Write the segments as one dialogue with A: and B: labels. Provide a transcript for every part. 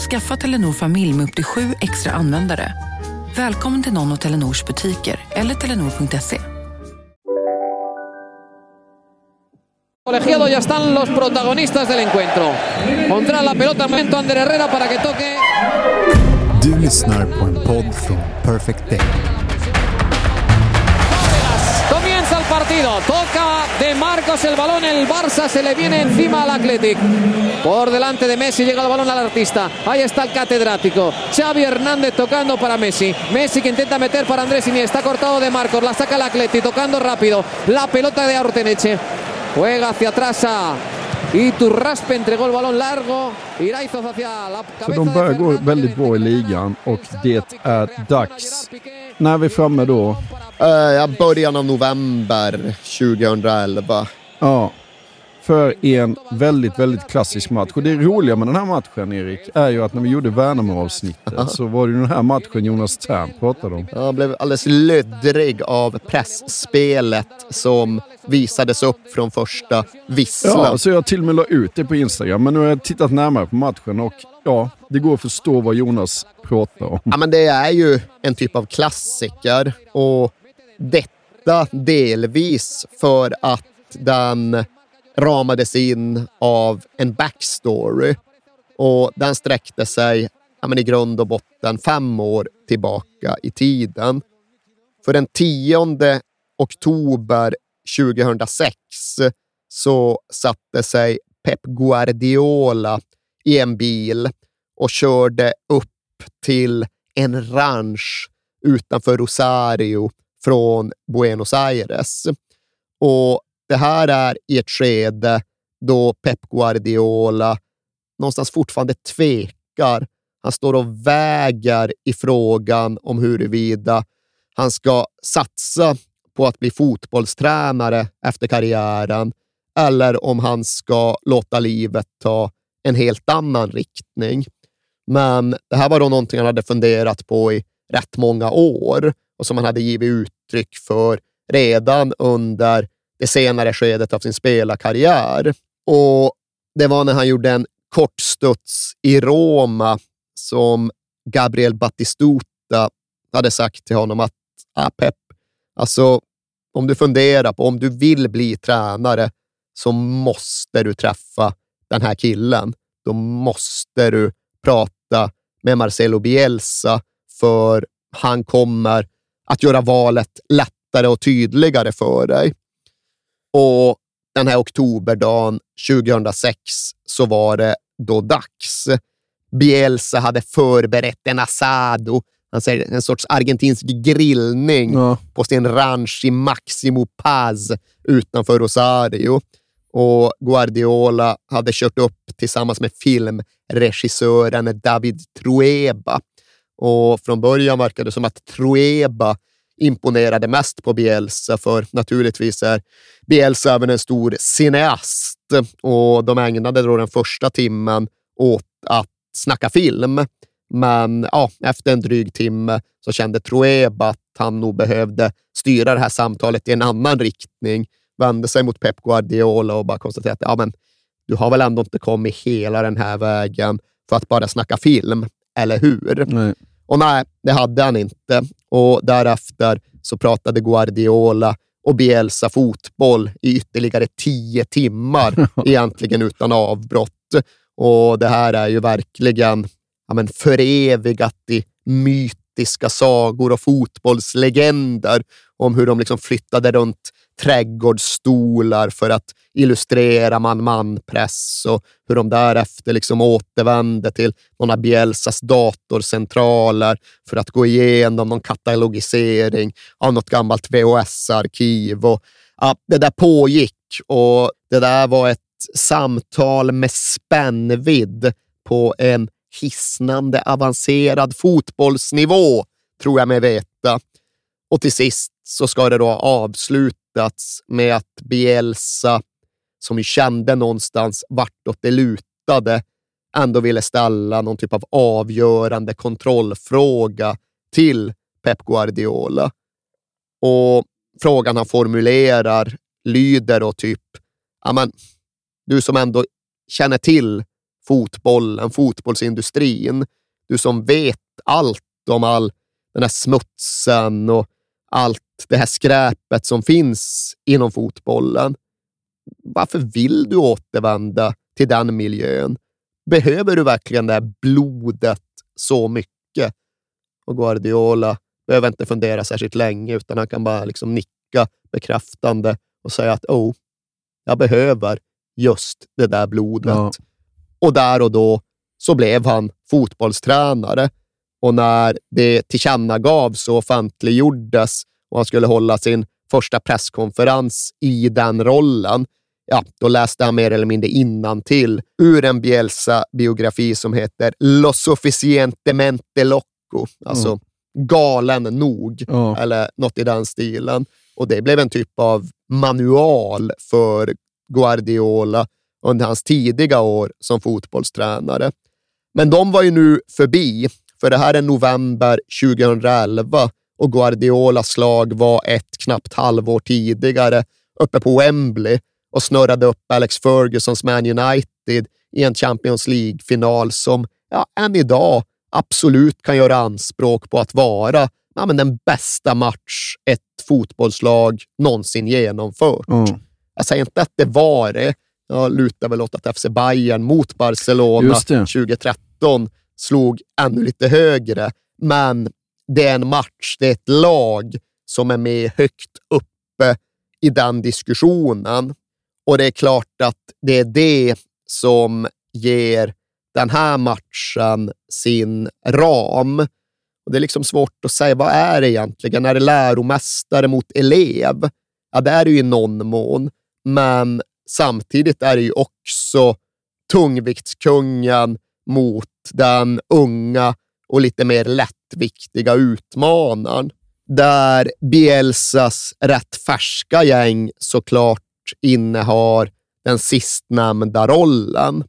A: Skaffa Telenor familj med upp till sju extra användare. Välkommen till någon av Telenors butiker eller telenor.se.
B: Colegiado ya están los protagonistas del encuentro. Pondrá la pelota momento Ander Herrera para que toque.
C: Du lyssnar på en podd från Perfect Day.
B: Partido. Toca de Marcos el balón. El Barça se le viene encima al Athletic. Por delante de Messi llega el balón al artista. Ahí está el catedrático. Xavi Hernández tocando para Messi. Messi que intenta meter para Andrés Iniesta. Está cortado de Marcos. La saca el Athletic tocando rápido. La pelota de Arteneche. Juega hacia atrás a Iturraspe. Entregó el balón largo. Iraizos hacia la
D: Så de börjar gå väldigt bra i ligan och det är dags. När är vi framme då?
E: Uh, början av november 2011.
D: Ja, för en väldigt, väldigt klassisk match. Och det roliga med den här matchen, Erik, är ju att när vi gjorde Värnamo-avsnittet så var det ju den här matchen Jonas Tern pratade om.
E: Jag blev alldeles löddrig av pressspelet som visades upp från första visslan.
D: Ja, så jag till och med la ut det på Instagram. Men nu har jag tittat närmare på matchen och ja, det går att förstå vad Jonas pratar om.
E: Ja, men det är ju en typ av klassiker och detta delvis för att den ramades in av en backstory och den sträckte sig ja, men i grund och botten fem år tillbaka i tiden. För den 10 oktober 2006 så satte sig Pep Guardiola i en bil och körde upp till en ranch utanför Rosario från Buenos Aires. Och Det här är i ett skede då Pep Guardiola någonstans fortfarande tvekar. Han står och väger i frågan om huruvida han ska satsa på att bli fotbollstränare efter karriären eller om han ska låta livet ta en helt annan riktning. Men det här var då någonting han hade funderat på i rätt många år och som han hade givit uttryck för redan under det senare skedet av sin spelarkarriär. Och det var när han gjorde en kortstuds i Roma som Gabriel Battistuta hade sagt till honom att ah, Pep, alltså om du funderar på om du vill bli tränare så måste du träffa den här killen. Då måste du prata med Marcelo Bielsa för han kommer att göra valet lättare och tydligare för dig. Och den här oktoberdagen 2006 så var det då dags. Bielsa hade förberett en asado, han säger en sorts argentinsk grillning
D: Ja.
E: på sin ranch i Maximo Paz utanför Rosario. Och Guardiola hade kört upp tillsammans med filmregissören David Trueba. Och från början verkade det som att Trueba imponerade mest på Bielsa, för naturligtvis är Bielsa även en stor cineast och de ägnade då den första timmen åt att snacka film. Men ja, efter en dryg timme så kände Trueba att han nog behövde styra det här samtalet i en annan riktning, vände sig mot Pep Guardiola och bara konstaterade att ja, men, du har väl ändå inte kommit hela den här vägen för att bara snacka film, eller hur?
D: Nej.
E: Och nej, det hade han inte. Och därefter så pratade Guardiola och Bielsa fotboll i ytterligare tio timmar, egentligen utan avbrott. Och det här är ju verkligen ja, men förevigat i mytiska sagor och fotbollslegender om hur de liksom flyttade runt trädgårdsstolar för att illustrerar man manpress och hur de därefter liksom återvände till någon av Bielsas datorcentraler för att gå igenom någon katalogisering av något gammalt VHS-arkiv. Och, ja, det där pågick och det där var ett samtal med spännvidd på en hisnande avancerad fotbollsnivå, tror jag mig veta. Och till sist så ska det då ha avslutats med att Bielsa, som ju kände någonstans vartåt det lutade, ändå ville ställa någon typ av avgörande kontrollfråga till Pep Guardiola. Och frågan han formulerar lyder då typ, men, du som ändå känner till fotbollen, fotbollsindustrin, du som vet allt om all den här smutsen och allt det här skräpet som finns inom fotbollen. Varför vill du återvända till den miljön? Behöver du verkligen det här blodet så mycket? Och Guardiola behöver inte fundera särskilt länge, utan han kan bara liksom nicka bekräftande och säga att oh, jag behöver just det där blodet. Ja. Och där och då så blev han fotbollstränare. Och när det tillkännagavs och offentliggjordes och han skulle hålla sin första presskonferens i den rollen, ja, då läste han mer eller mindre till ur en Bielsa-biografi som heter Lo sufficientemente loco, alltså mm. galen nog, mm. eller något i den stilen. Och det blev en typ av manual för Guardiola under hans tidiga år som fotbollstränare. Men de var ju nu förbi, för det här är november 2011 och Guardiolas slag var ett knappt halvår tidigare uppe på Wembley och snurrade upp Alex Fergusons Man United i en Champions League-final som ja, än idag absolut kan göra anspråk på att vara ja, men den bästa match ett fotbollslag någonsin genomfört. Mm. Jag säger inte att det var det. Jag lutar väl åt att FC Bayern mot Barcelona 2013 slog ännu lite högre, men det är en match, det är ett lag som är med högt uppe i den diskussionen. Och det är klart att det är det som ger den här matchen sin ram. Och Det är liksom svårt att säga, vad är det egentligen? Är det läromästare mot elev? Ja, det är det ju i någon mån, men samtidigt är det ju också tungviktskungen mot den unga och lite mer lättviktiga utmanaren. Där Bielsas rätt färska gäng såklart innehar den sistnämnda rollen.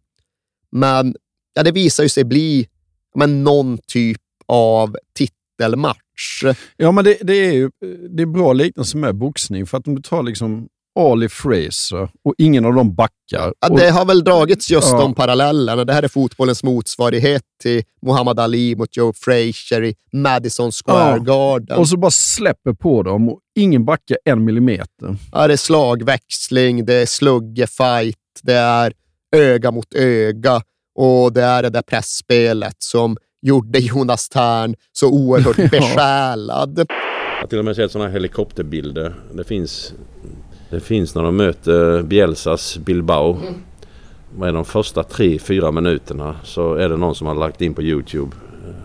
E: Men ja, det visar ju sig bli men, någon typ av titelmatch.
D: Ja, men det, det är ju eh, det är bra liknelse med boxning, för att om du tar liksom Ali Fraser och ingen av dem backar.
E: Ja, det har väl dragits just ja. de parallellerna. Det här är fotbollens motsvarighet till Muhammad Ali mot Joe Frazier i Madison Square ja. Garden.
D: Och så bara släpper på dem och ingen backar en millimeter.
E: Ja, det är slagväxling, det är sluggefight, det är öga mot öga och det är det där pressspelet som gjorde Jonas Tern så oerhört besjälad.
F: Jag har till och med sett sådana helikopterbilder. Det finns det finns när de möter Bielsas Bilbao. Mm. Är de första tre, fyra minuterna så är det någon som har lagt in på Youtube.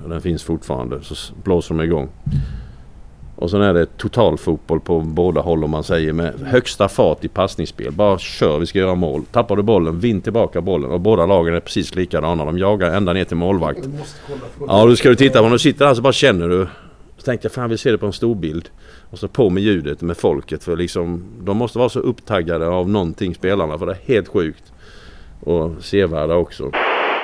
F: Den finns fortfarande. Så blåser de igång. Och sen är det totalfotboll på båda håll om man säger med högsta fart i passningsspel. Bara kör, vi ska göra mål. Tappar du bollen, vinn tillbaka bollen. Och båda lagen är precis likadana. De jagar ända ner till målvakt. Ja, då ska du titta på. När du sitter där så bara känner du. Så tänkte jag, fan jag vill se det på en stor bild. Och så på med ljudet med folket för liksom de måste vara så upptaggade av någonting spelarna för det är helt sjukt. Och sevärda också.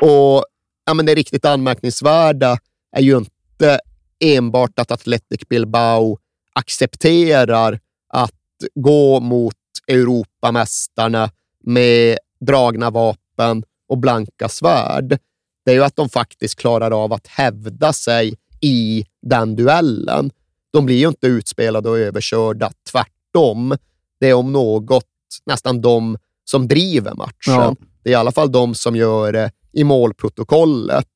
E: Och ja, men det riktigt anmärkningsvärda är ju inte enbart att Athletic Bilbao accepterar att gå mot Europamästarna med dragna vapen och blanka svärd. Det är ju att de faktiskt klarar av att hävda sig i den duellen de blir ju inte utspelade och överkörda. Tvärtom. Det är om något nästan de som driver matchen. Ja. Det är i alla fall de som gör det i målprotokollet.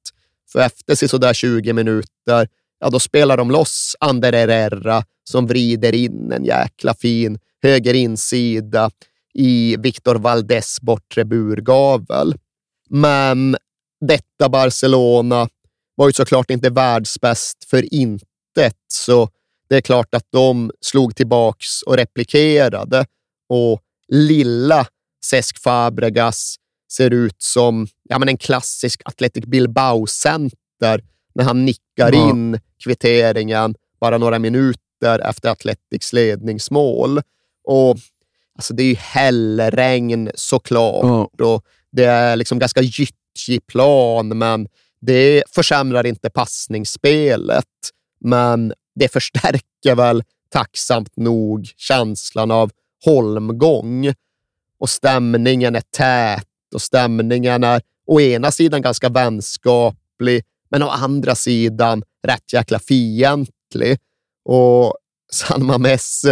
E: För efter sådär 20 minuter, ja, då spelar de loss Ander Herrera som vrider in en jäkla fin höger insida i Victor Valdes bortre burgavel. Men detta Barcelona var ju såklart inte världsbäst för intet, så det är klart att de slog tillbaks och replikerade och lilla Cesc Fabregas ser ut som ja, men en klassisk Athletic Bilbao-center när han nickar
D: Ja.
E: in kvitteringen bara några minuter efter Athletics ledningsmål. Och alltså, det är ju hällregn såklart
D: Ja.
E: och det är liksom ganska gyttjig plan, men det försämrar inte passningsspelet. Men det förstärker väl tacksamt nog känslan av holmgång och stämningen är tät och stämningen är å ena sidan ganska vänskaplig, men å andra sidan rätt jäkla fientlig. Och San Mames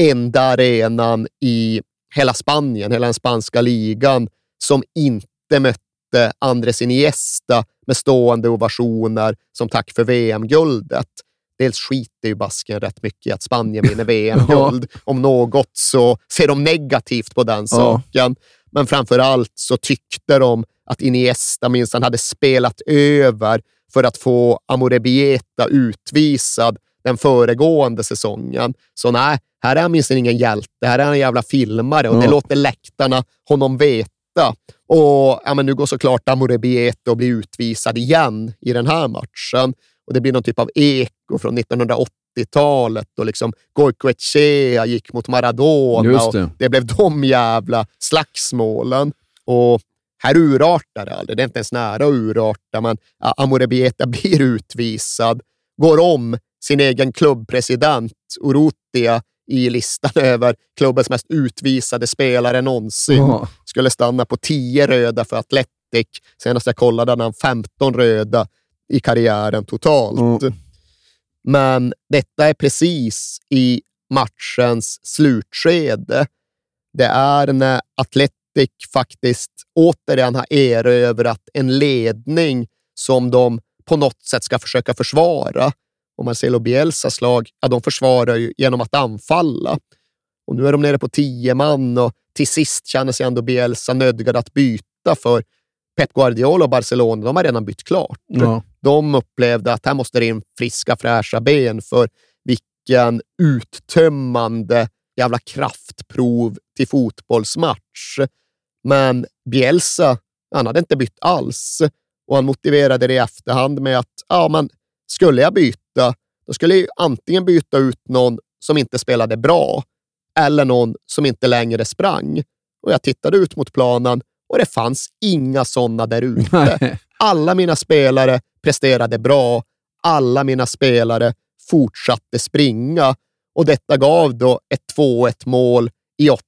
E: enda arenan i hela Spanien, hela den spanska ligan, som inte mötte Andres Iniesta med stående ovationer som tack för VM-guldet. Dels skiter ju basken rätt mycket i att Spanien vinner VM-guld. Om något så ser de negativt på den saken. Men framför allt så tyckte de att Iniesta minsann hade spelat över för att få Amorebieta utvisad den föregående säsongen. Så nej, här är han minsann ingen hjälte. Här är han en jävla filmare och det
D: Ja.
E: låter läktarna honom veta. Och ja, men nu går såklart Amorebieta och blir utvisad igen i den här matchen. Och det blir någon typ av eko från 1980-talet och liksom Goicoechea gick mot Maradona
D: Just
E: och
D: det.
E: det blev de jävla slagsmålen. Och här urartar det aldrig. Det är inte ens nära att urarta, men Amorebieta blir utvisad, går om sin egen klubbpresident Urrutia i listan över klubbens mest utvisade spelare någonsin.
D: Ja.
E: Skulle stanna på 10 röda för Athletic. Senast jag kollade hade han 15 röda i karriären totalt.
D: Mm.
E: Men detta är precis i matchens slutskede. Det är när Athletic faktiskt återigen har erövrat en ledning som de på något sätt ska försöka försvara. Och Marcelo Bielsas lag, ja, de försvarar ju genom att anfalla. Och nu är de nere på tio man och till sist känner sig ändå Bielsa nödgad att byta för Pep Guardiola och Barcelona, de har redan bytt klart.
D: Ja.
E: De upplevde att här måste det in friska, fräscha ben för vilken uttömmande jävla kraftprov till fotbollsmatch. Men Bielsa, han hade inte bytt alls och han motiverade det i efterhand med att ja, men skulle jag byta, då skulle jag antingen byta ut någon som inte spelade bra eller någon som inte längre sprang. Och jag tittade ut mot planen och det fanns inga sådana där ute. Alla mina spelare presterade bra. Alla mina spelare fortsatte springa och detta gav då ett 2-1 mål i 80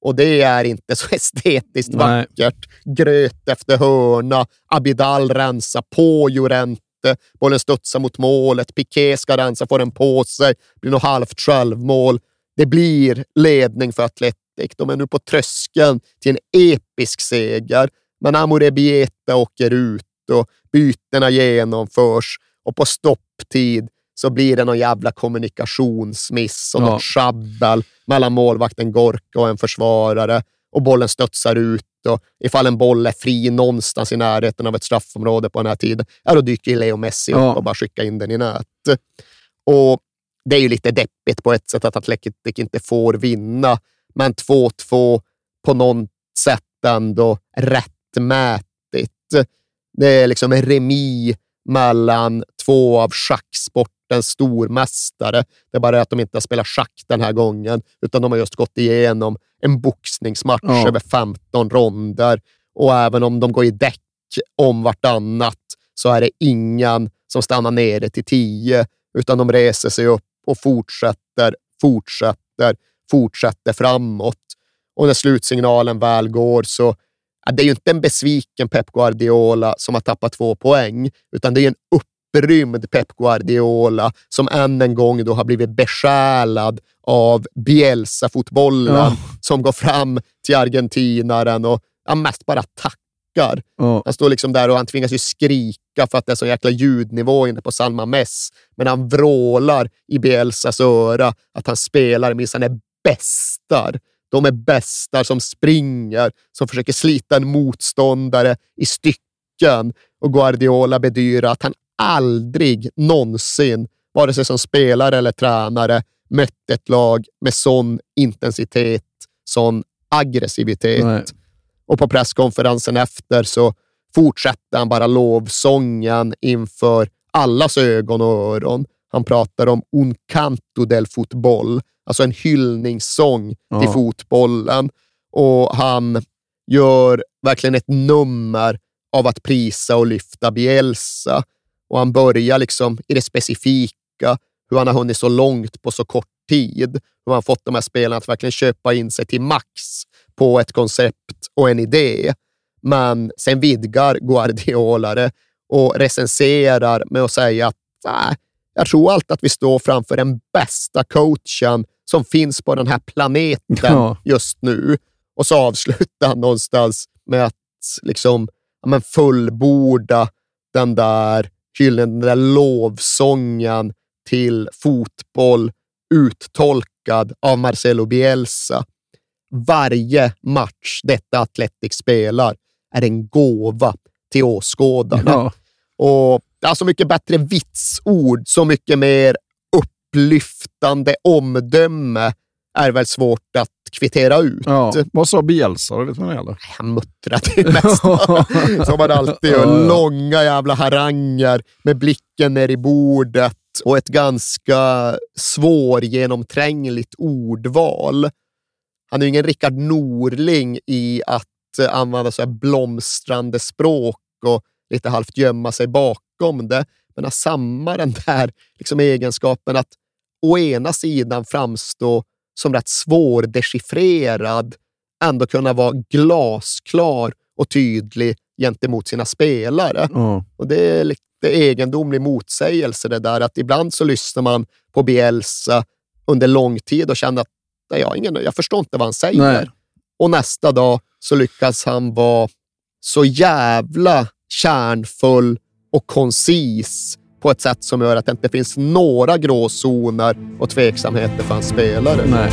E: och det är inte så estetiskt
D: Nej.
E: vackert. Gröt efter hörna, Abidal rensa på Llorente, bollen studsar mot målet, Piqué ska rensa, får den på sig, blir nog halvt självmål. Det blir ledning för Atletic. De är nu på tröskeln till en episk seger, men Amorebieta åker ut och bytena genomförs och på stopptid så blir det någon jävla kommunikationsmiss och
D: Ja.
E: något sjabbel mellan målvakten Gorka och en försvarare och bollen studsar ut och ifall en boll är fri någonstans i närheten av ett straffområde på den här tiden, ja, då dyker Leo Messi
D: Ja.
E: upp och bara skickar in den i nät. Och det är ju lite deppigt på ett sätt att Atletic inte får vinna, men 2-2 på något sätt ändå rättmätigt. Det är liksom en remi mellan två av schacksportens stormästare. Det är bara det att de inte har spelat schack den här gången, utan de har just gått igenom en boxningsmatch
D: Ja.
E: över 15 ronder. Och även om de går i däck om vartannat så är det ingen som stannar nere till 10, utan de reser sig upp och fortsätter, fortsätter, fortsätter framåt. Och när slutsignalen väl går så ja, det är ju inte en besviken Pep Guardiola som har tappat två poäng, utan det är en upprymd Pep Guardiola som än en gång då har blivit besjälad av Bielsa-fotbollen
D: Ja.
E: som går fram till argentinaren och ja, mest bara tackar.
D: Ja.
E: Han står liksom där och han tvingas ju skrika för att det är så jäkla ljudnivå inne på San Mames. Men han vrålar i Bielsas öra att han spelar minsann är bästar. De är bästar som springer, som försöker slita en motståndare i stycken. Och Guardiola bedyrar att han aldrig någonsin, vare sig som spelare eller tränare, mött ett lag med sån intensitet, sån aggressivitet.
D: Nej.
E: Och på presskonferensen efter så fortsätter han bara lovsången inför allas ögon och öron. Han pratar om un canto del fotboll, alltså en hyllningssång
D: Ja.
E: till fotbollen. Och han gör verkligen ett nummer av att prisa och lyfta Bielsa. Och han börjar liksom i det specifika, hur han har hunnit så långt på så kort tid. Hur han fått de här spelarna att verkligen köpa in sig till max på ett koncept och en idé. Men sen vidgar Guardiola det och recenserar med att säga att "Nej, jag tror alltid att vi står framför den bästa coachen som finns på den här planeten
D: Ja.
E: just nu. Och så avslutar han någonstans med att liksom, ja, men fullborda den där hyllen, den där lovsången till fotboll uttolkad av Marcelo Bielsa. Varje match detta Atletic spelar är en gåva till åskådarna.
D: Ja.
E: Och ja, så mycket bättre vitsord, så mycket mer upplyftande omdöme är väl svårt att kvittera ut.
D: Ja. Vad sa Bielsa? Vet man det?
E: Han muttrade mest, som han alltid gör. Långa jävla haranger med blicken ner i bordet och ett ganska svårgenomträngligt ordval. Han är ju ingen Rickard Norling i att eh, använda så här blomstrande språk och lite halvt gömma sig bakom det. Men har samma den där liksom egenskapen att å ena sidan framstå som rätt svårdechiffrerad, ändå kunna vara glasklar och tydlig gentemot sina spelare.
D: Ja.
E: Och Det är lite egendomlig motsägelse det där att ibland så lyssnar man på Bielsa under lång tid och känner att nej, jag, ingen, jag förstår inte vad han säger.
D: Nej.
E: Och nästa dag så lyckas han vara så jävla kärnfull och koncis på ett sätt som gör att det inte finns några gråzoner och tveksamheter för hans spelare.
D: Nej.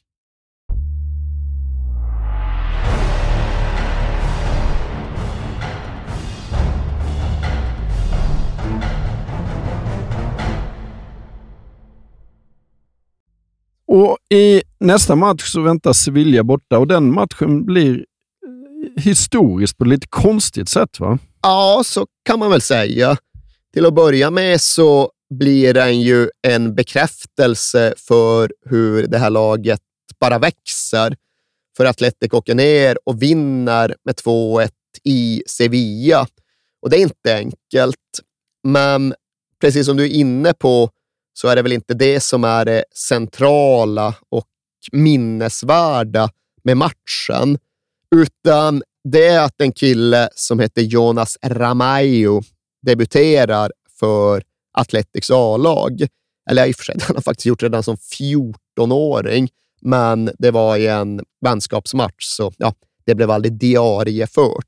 D: Och i nästa match så väntas Sevilla borta och den matchen blir eh, historiskt på ett lite konstigt sätt va?
E: Ja, så kan man väl säga. Till att börja med så blir den ju en bekräftelse för hur det här laget bara växer. För Atletic åker ner och vinner med 2-1 i Sevilla. Och det är inte enkelt, men precis som du är inne på så är det väl inte det som är det centrala och minnesvärda med matchen, utan det är att en kille som heter Jonas Ramayo debuterar för Atletics A-lag. Eller i och för sig, han har faktiskt gjort det redan som 14-åring, men det var i en vänskapsmatch, så ja, det blev aldrig diariefört.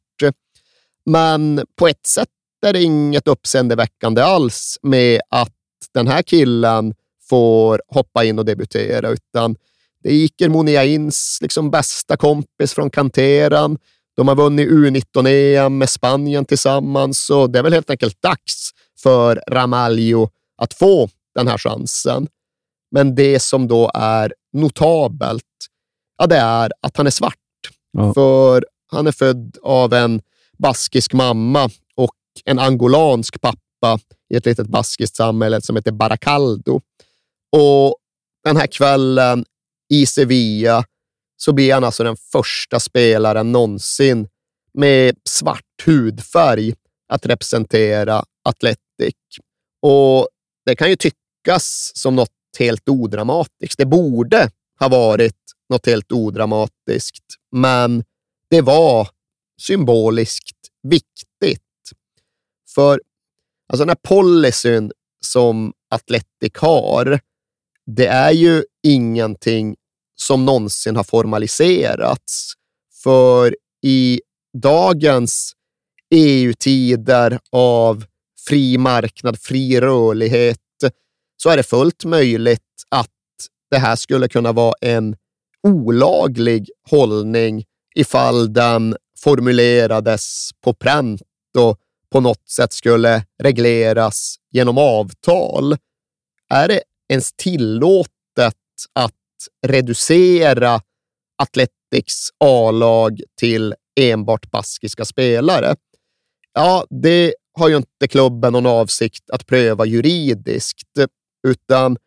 E: Men på ett sätt är det inget uppseendeväckande alls med att den här killen får hoppa in och debutera, utan det är Iker Muniains liksom bästa kompis från kanteran. De har vunnit U19-EM med Spanien tillsammans och det är väl helt enkelt dags för Ramalho att få den här chansen. Men det som då är notabelt, ja, det är att han är svart.
D: Ja.
E: För han är född av en baskisk mamma och en angolansk pappa i ett litet baskiskt samhälle som heter Baracaldo. Och den här kvällen i Sevilla så blir han alltså den första spelaren någonsin med svart hudfärg att representera Athletic. Och det kan ju tyckas som något helt odramatiskt. Det borde ha varit något helt odramatiskt, men det var symboliskt viktigt. För alltså den här policyn som Athletic har, det är ju ingenting som någonsin har formaliserats. För i dagens EU-tider av fri marknad, fri rörlighet, så är det fullt möjligt att det här skulle kunna vara en olaglig hållning ifall den formulerades på pränt och på något sätt skulle regleras genom avtal. Är det ens tillåtet att reducera Athletics A-lag till enbart baskiska spelare? Ja, det har ju inte klubben någon avsikt att pröva juridiskt, utan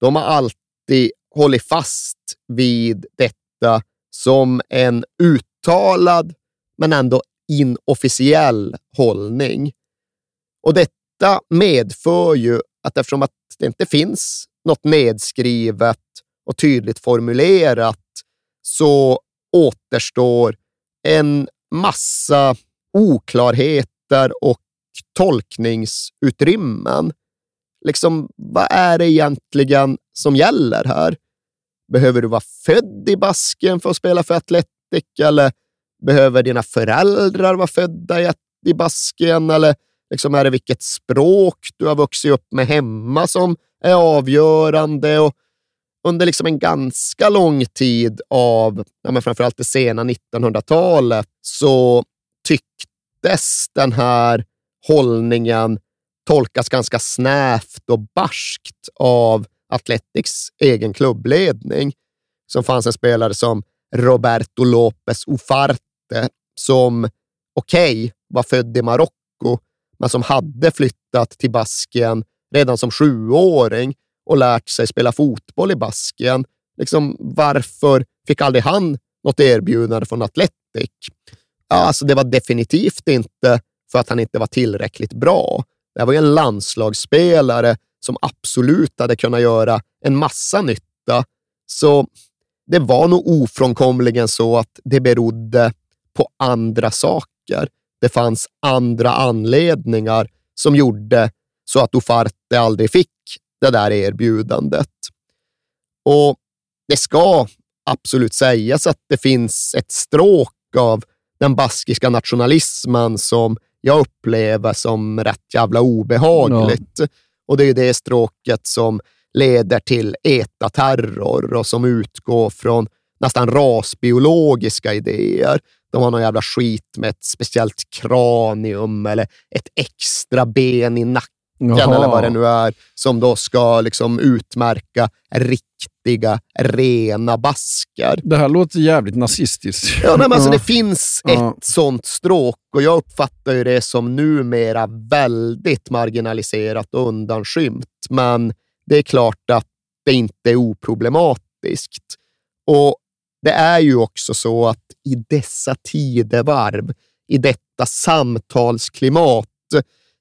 E: de har alltid hållit fast vid detta som en uttalad men ändå inofficiell hållning. Och detta medför ju att eftersom att det inte finns något nedskrivet och tydligt formulerat så återstår en massa oklarheter och tolkningsutrymmen. Liksom, vad är det egentligen som gäller här? Behöver du vara född i Basken för att spela för Atletic? Eller behöver dina föräldrar vara födda i, i Baskien? Eller liksom är det vilket språk du har vuxit upp med hemma som är avgörande? Och under liksom en ganska lång tid av ja, men framförallt det sena 1900-talet så tycktes den här hållningen tolkas ganska snävt och barskt av Athletics egen klubbledning. Som fanns en spelare som Roberto Lopez Ufarte som, okej, okay, var född i Marocko, men som hade flyttat till Baskien redan som sjuåring och lärt sig spela fotboll i Baskien. Liksom, varför fick aldrig han något erbjudande från Atletic? Alltså, det var definitivt inte för att han inte var tillräckligt bra. Det var ju en landslagsspelare som absolut hade kunnat göra en massa nytta. Så det var nog ofrånkomligen så att det berodde på andra saker. Det fanns andra anledningar som gjorde så att Ufarte aldrig fick det där erbjudandet. Och det ska absolut sägas att det finns ett stråk av den baskiska nationalismen som jag upplever som rätt jävla obehagligt. Ja. Och det är det stråket som leder till ETA-terror och som utgår från nästan rasbiologiska idéer. De har någon jävla skit med ett speciellt kranium eller ett extra ben i nacken Jaha. eller vad det nu är, som då ska liksom utmärka riktiga, rena baskar.
D: Det här låter jävligt nazistiskt.
E: Ja, men alltså, ja. Det finns ja. ett sånt stråk och jag uppfattar ju det som numera väldigt marginaliserat och undanskymt. Men det är klart att det inte är oproblematiskt. Och det är ju också så att i dessa tidevarv, i detta samtalsklimat,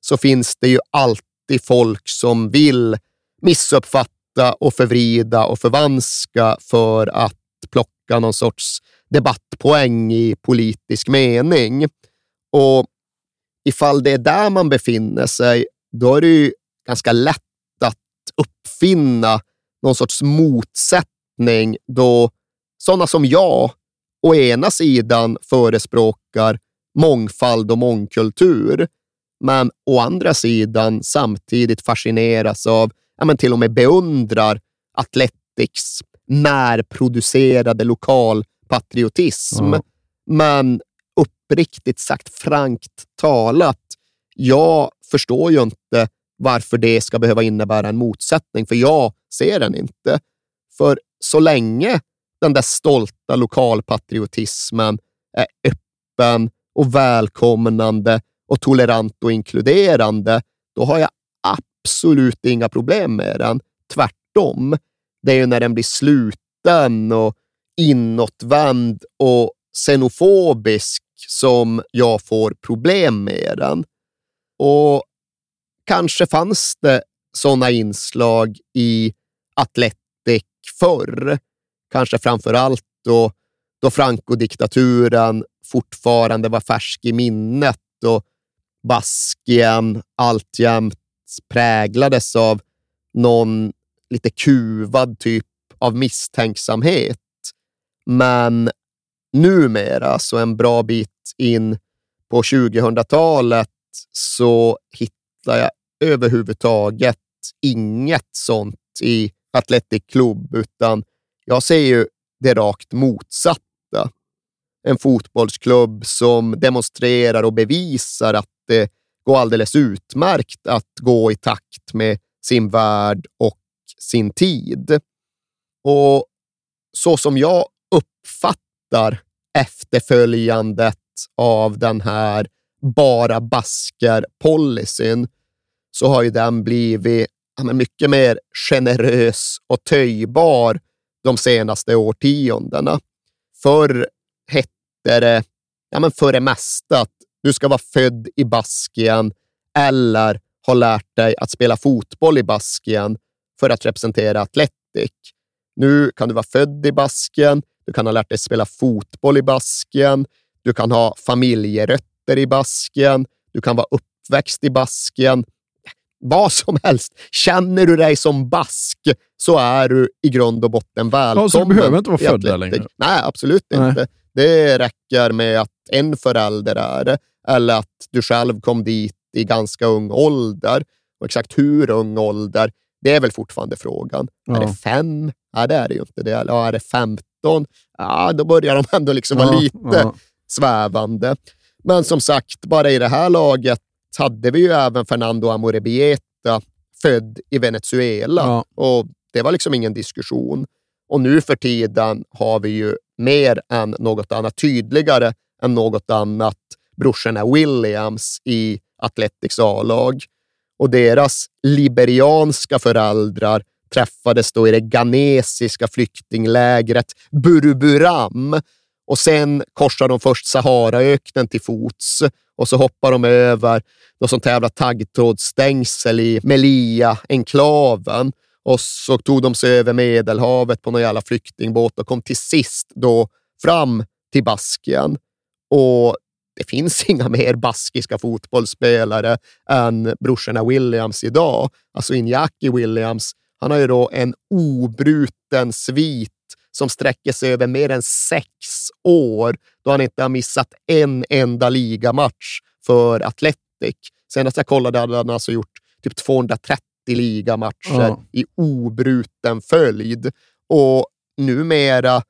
E: så finns det ju alltid folk som vill missuppfatta och förvrida och förvanska för att plocka någon sorts debattpoäng i politisk mening. Och ifall det är där man befinner sig, då är det ju ganska lätt att uppfinna någon sorts motsättning då sådana som jag å ena sidan förespråkar mångfald och mångkultur, men å andra sidan samtidigt fascineras av, ja, men till och med beundrar Athletics närproducerade lokalpatriotism. Mm. Men uppriktigt sagt, frankt talat, jag förstår ju inte varför det ska behöva innebära en motsättning, för jag ser den inte. För så länge den där stolta lokalpatriotismen är öppen och välkomnande och tolerant och inkluderande, då har jag absolut inga problem med den. Tvärtom. Det är ju när den blir sluten och inåtvänd och xenofobisk som jag får problem med den. Och kanske fanns det sådana inslag i Atletic förr. Kanske framför allt då, då Franco-diktaturen fortfarande var färsk i minnet och Baskien alltjämt präglades av någon lite kuvad typ av misstänksamhet. Men numera, så en bra bit in på 2000-talet, så hittar jag överhuvudtaget inget sånt i Athletic Club, utan jag ser ju det rakt motsatta. En fotbollsklubb som demonstrerar och bevisar att det går alldeles utmärkt att gå i takt med sin värld och sin tid. Och så som jag uppfattar efterföljandet av den här bara basker-policyn så har ju den blivit mycket mer generös och töjbar de senaste årtiondena. Förr hette det ja, men för det mesta att du ska vara född i Baskien eller ha lärt dig att spela fotboll i Baskien för att representera Atletic. Nu kan du vara född i Baskien, du kan ha lärt dig spela fotboll i Baskien, du kan ha familjerötter i Baskien, du kan vara uppväxt i Baskien. Vad som helst. Känner du dig som bask så är du i grund och botten välkommen. Ja, så
D: du behöver inte vara född där längre?
E: Nej, absolut Nej. inte. Det räcker med att en förälder är det, eller att du själv kom dit i ganska ung ålder. Och exakt hur ung ålder, det är väl fortfarande frågan. Ja. Är det fem Nej, det är det ju inte. Det är, ja, är det 15? Ja, då börjar de ändå liksom vara
D: Ja,
E: lite
D: ja.
E: svävande. Men som sagt, bara i det här laget hade vi ju även Fernando Amorebieta, född i Venezuela.
D: Ja.
E: Och det var liksom ingen diskussion. Och nu för tiden har vi ju mer än något annat, tydligare än något annat, brorsorna Williams i Athletics A-lag. Och deras liberianska föräldrar träffades då i det ghanesiska flyktinglägret Buruburam. Och sen korsar de först Saharaöknen till fots och så hoppar de över något sånt jävla taggtrådsstängsel i Melia-enklaven och så tog de sig över Medelhavet på någon jävla flyktingbåt och kom till sist då fram till Baskien. Och det finns inga mer baskiska fotbollsspelare än brorsorna Williams idag. Alltså Inyaki Williams, han har ju då en obruten svit som sträcker sig över mer än sex år då han inte har missat en enda ligamatch för Athletic. Senast jag kollade hade han alltså gjort typ 230 ligamatcher
D: Ja.
E: i obruten följd. Och numera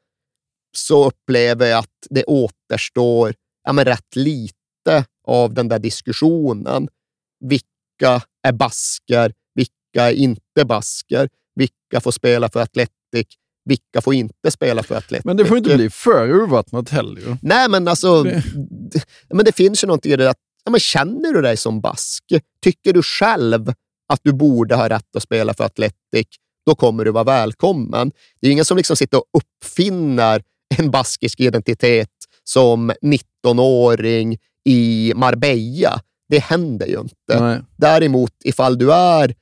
E: så upplever jag att det återstår ja, men rätt lite av den där diskussionen. Vilka är basker? Vilka är inte basker? Vilka får spela för Athletic? Vilka får inte spela för Athletic?
D: Men det får inte bli för urvattnat heller ju.
E: Nej, men alltså,
D: Det-
E: men det finns ju någonting i det att, ja, men känner du dig som bask? Tycker du själv att du borde ha rätt att spela för Athletic? Då kommer du vara välkommen. Det är ingen som liksom sitter och uppfinner en baskisk identitet som 19-åring i Marbella. Det händer ju inte.
D: Nej.
E: Däremot, ifall du är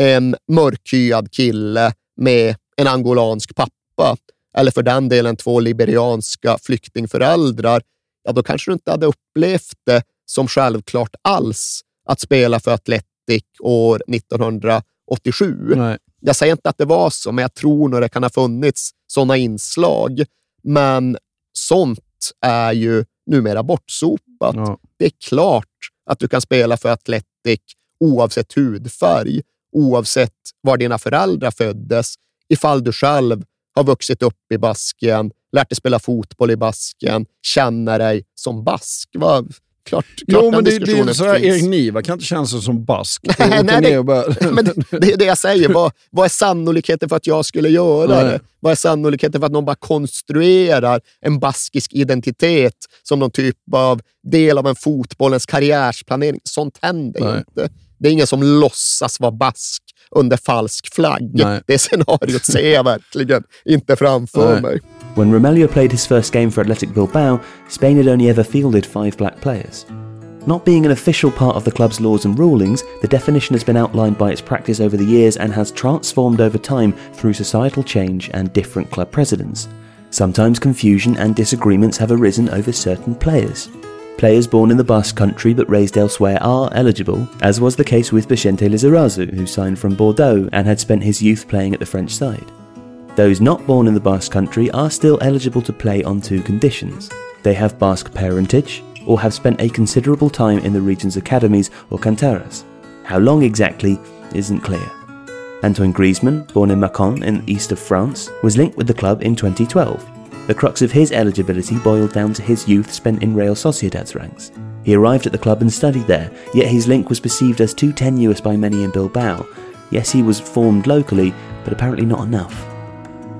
E: en mörkhyad kille med en angolansk pappa, eller för den delen två liberianska flyktingföräldrar, ja då kanske du inte hade upplevt det som självklart alls att spela för Athletic år 1987.
D: Nej.
E: Jag säger inte att det var så, men jag tror nog det kan ha funnits sådana inslag. Men sånt är ju numera bortsopat.
D: Ja.
E: Det är klart att du kan spela för Athletic oavsett hudfärg, oavsett var dina föräldrar föddes, ifall du själv har vuxit upp i Baskien, lärt dig spela fotboll i Basken, känner dig som bask. Va? Klart, klart
D: Jo, men det, det är
E: diskussionen
D: så här,
E: finns.
D: Erik Niva kan inte känna sig som bask.
E: Nej, nej, det-
D: bara,
E: Men det, det är det jag säger. Vad, vad är sannolikheten för att jag skulle göra
D: Nej.
E: det? Vad är sannolikheten för att någon bara konstruerar en baskisk identitet som någon typ av del av en fotbollens karriärsplanering? Sånt händer
D: Nej.
E: inte. Det är ingen som låtsas vara bask under falsk flagg.
D: Nej.
E: Det scenariot ser jag verkligen inte framför
D: Nej.
E: mig.
G: When Romelio played his first game for Athletic Bilbao, Spain had only ever fielded five black players. Not being an official part of the club's laws and rulings, the definition has been outlined by its practice over the years and has transformed over time through societal change and different club presidents. Sometimes confusion and disagreements have arisen over certain players. Players born in the Basque country but raised elsewhere are eligible, as was the case with Vicente Lizarazu, who signed from Bordeaux and had spent his youth playing at the French side. Those not born in the Basque country are still eligible to play on two conditions. They have Basque parentage, or have spent a considerable time in the region's academies or canteras. How long exactly isn't clear. Antoine Griezmann, born in Macon in the east of France, was linked with the club in 2012. The crux of his eligibility boiled down to his youth spent in Real Sociedad's ranks. He arrived at the club and studied there, yet his link was perceived as too tenuous by many in Bilbao. Yes, he was formed locally, but apparently not enough.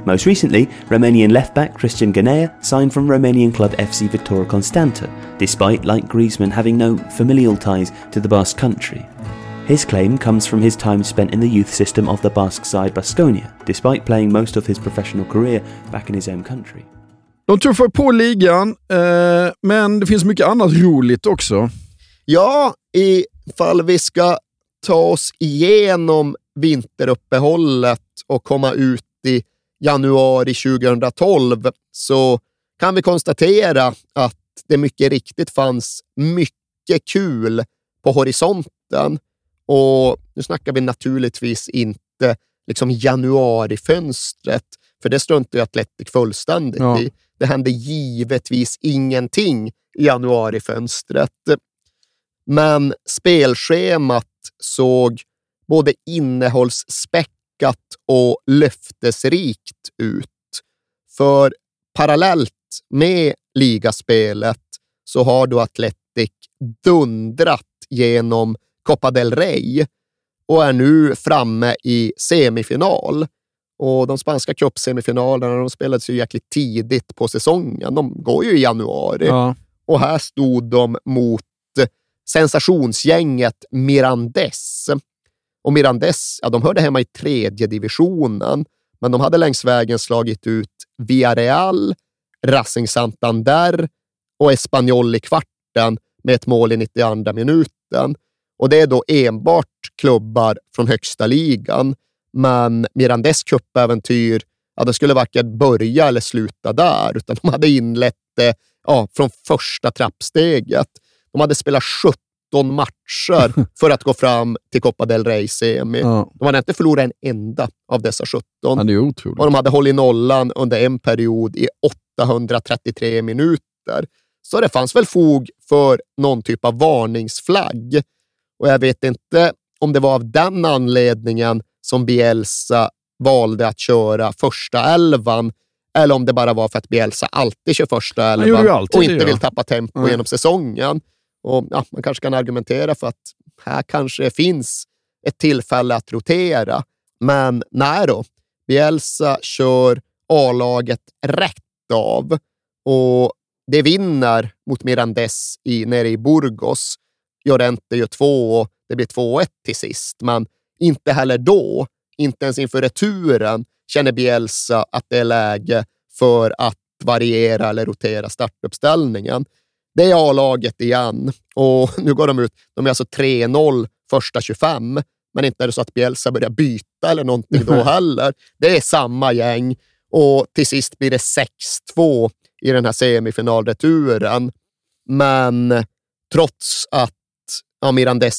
G: Most recently, Romanian left back Christian Ganea signed from Romanian club FC Victoria Constanta, despite, like Griezmann, having no familial ties to the Basque country. His claim comes from his time spent in the youth system of the Basque side Baskonia, despite playing most of his professional career back in his own country.
D: De tuffar på ligan, eh, men det finns mycket annat roligt också.
E: Ja, ifall vi ska ta oss igenom vinteruppehållet och komma ut i januari 2012 så kan vi konstatera att det mycket riktigt fanns mycket kul på horisonten. Och nu snackar vi naturligtvis inte liksom januarifönstret, för det struntar ju Atletic fullständigt
D: Ja.
E: i. Det hände givetvis ingenting i januarifönstret. Men spelschemat såg både innehållsspäckat och löftesrikt ut. För parallellt med ligaspelet så har då Atletic dundrat genom Copa del Rey och är nu framme i semifinal. Och de spanska cupsemifinalerna de spelades ju jäkligt tidigt på säsongen. De går ju i januari.
D: Ja.
E: Och här stod de mot sensationsgänget Mirandes. Och Mirandes, ja, de hörde hemma i tredje divisionen, men de hade längs vägen slagit ut Villarreal, Racing Santander och Espanyol i kvarten med ett mål i 92 minuten. Och det är då enbart klubbar från högsta ligan. Men Mirandes cupäventyr, ja, det skulle varken börja eller sluta där, utan de hade inlett det ja, från första trappsteget. De hade spelat 17 matcher för att gå fram till Copa del Rey-semi.
D: Ja.
E: De hade inte förlorat en enda av dessa 17.
D: Ja, det är otroligt.
E: Och de hade hållit nollan under en period i 833 minuter. Så det fanns väl fog för någon typ av varningsflagg. Och jag vet inte om det var av den anledningen som Bielsa valde att köra första elvan eller om det bara var för att Bielsa alltid kör första elvan och inte vill tappa tempo
D: Nej.
E: genom säsongen. Och, ja, man kanske kan argumentera för att här kanske finns ett tillfälle att rotera. Men nej då. Bielsa kör A-laget rätt av och det vinner mot Mirandes i, nere i Burgos. Llorente gör två och det blir 2-1 till sist, men inte heller då, inte ens inför returen, känner Bielsa att det är läge för att variera eller rotera startuppställningen. Det är A-laget igen och nu går de ut. De är alltså 3-0 första 25, men inte är det så att Bielsa börjar byta eller någonting då heller. Det är samma gäng och till sist blir det 6-2 i den här semifinalreturen. Men trots att ja,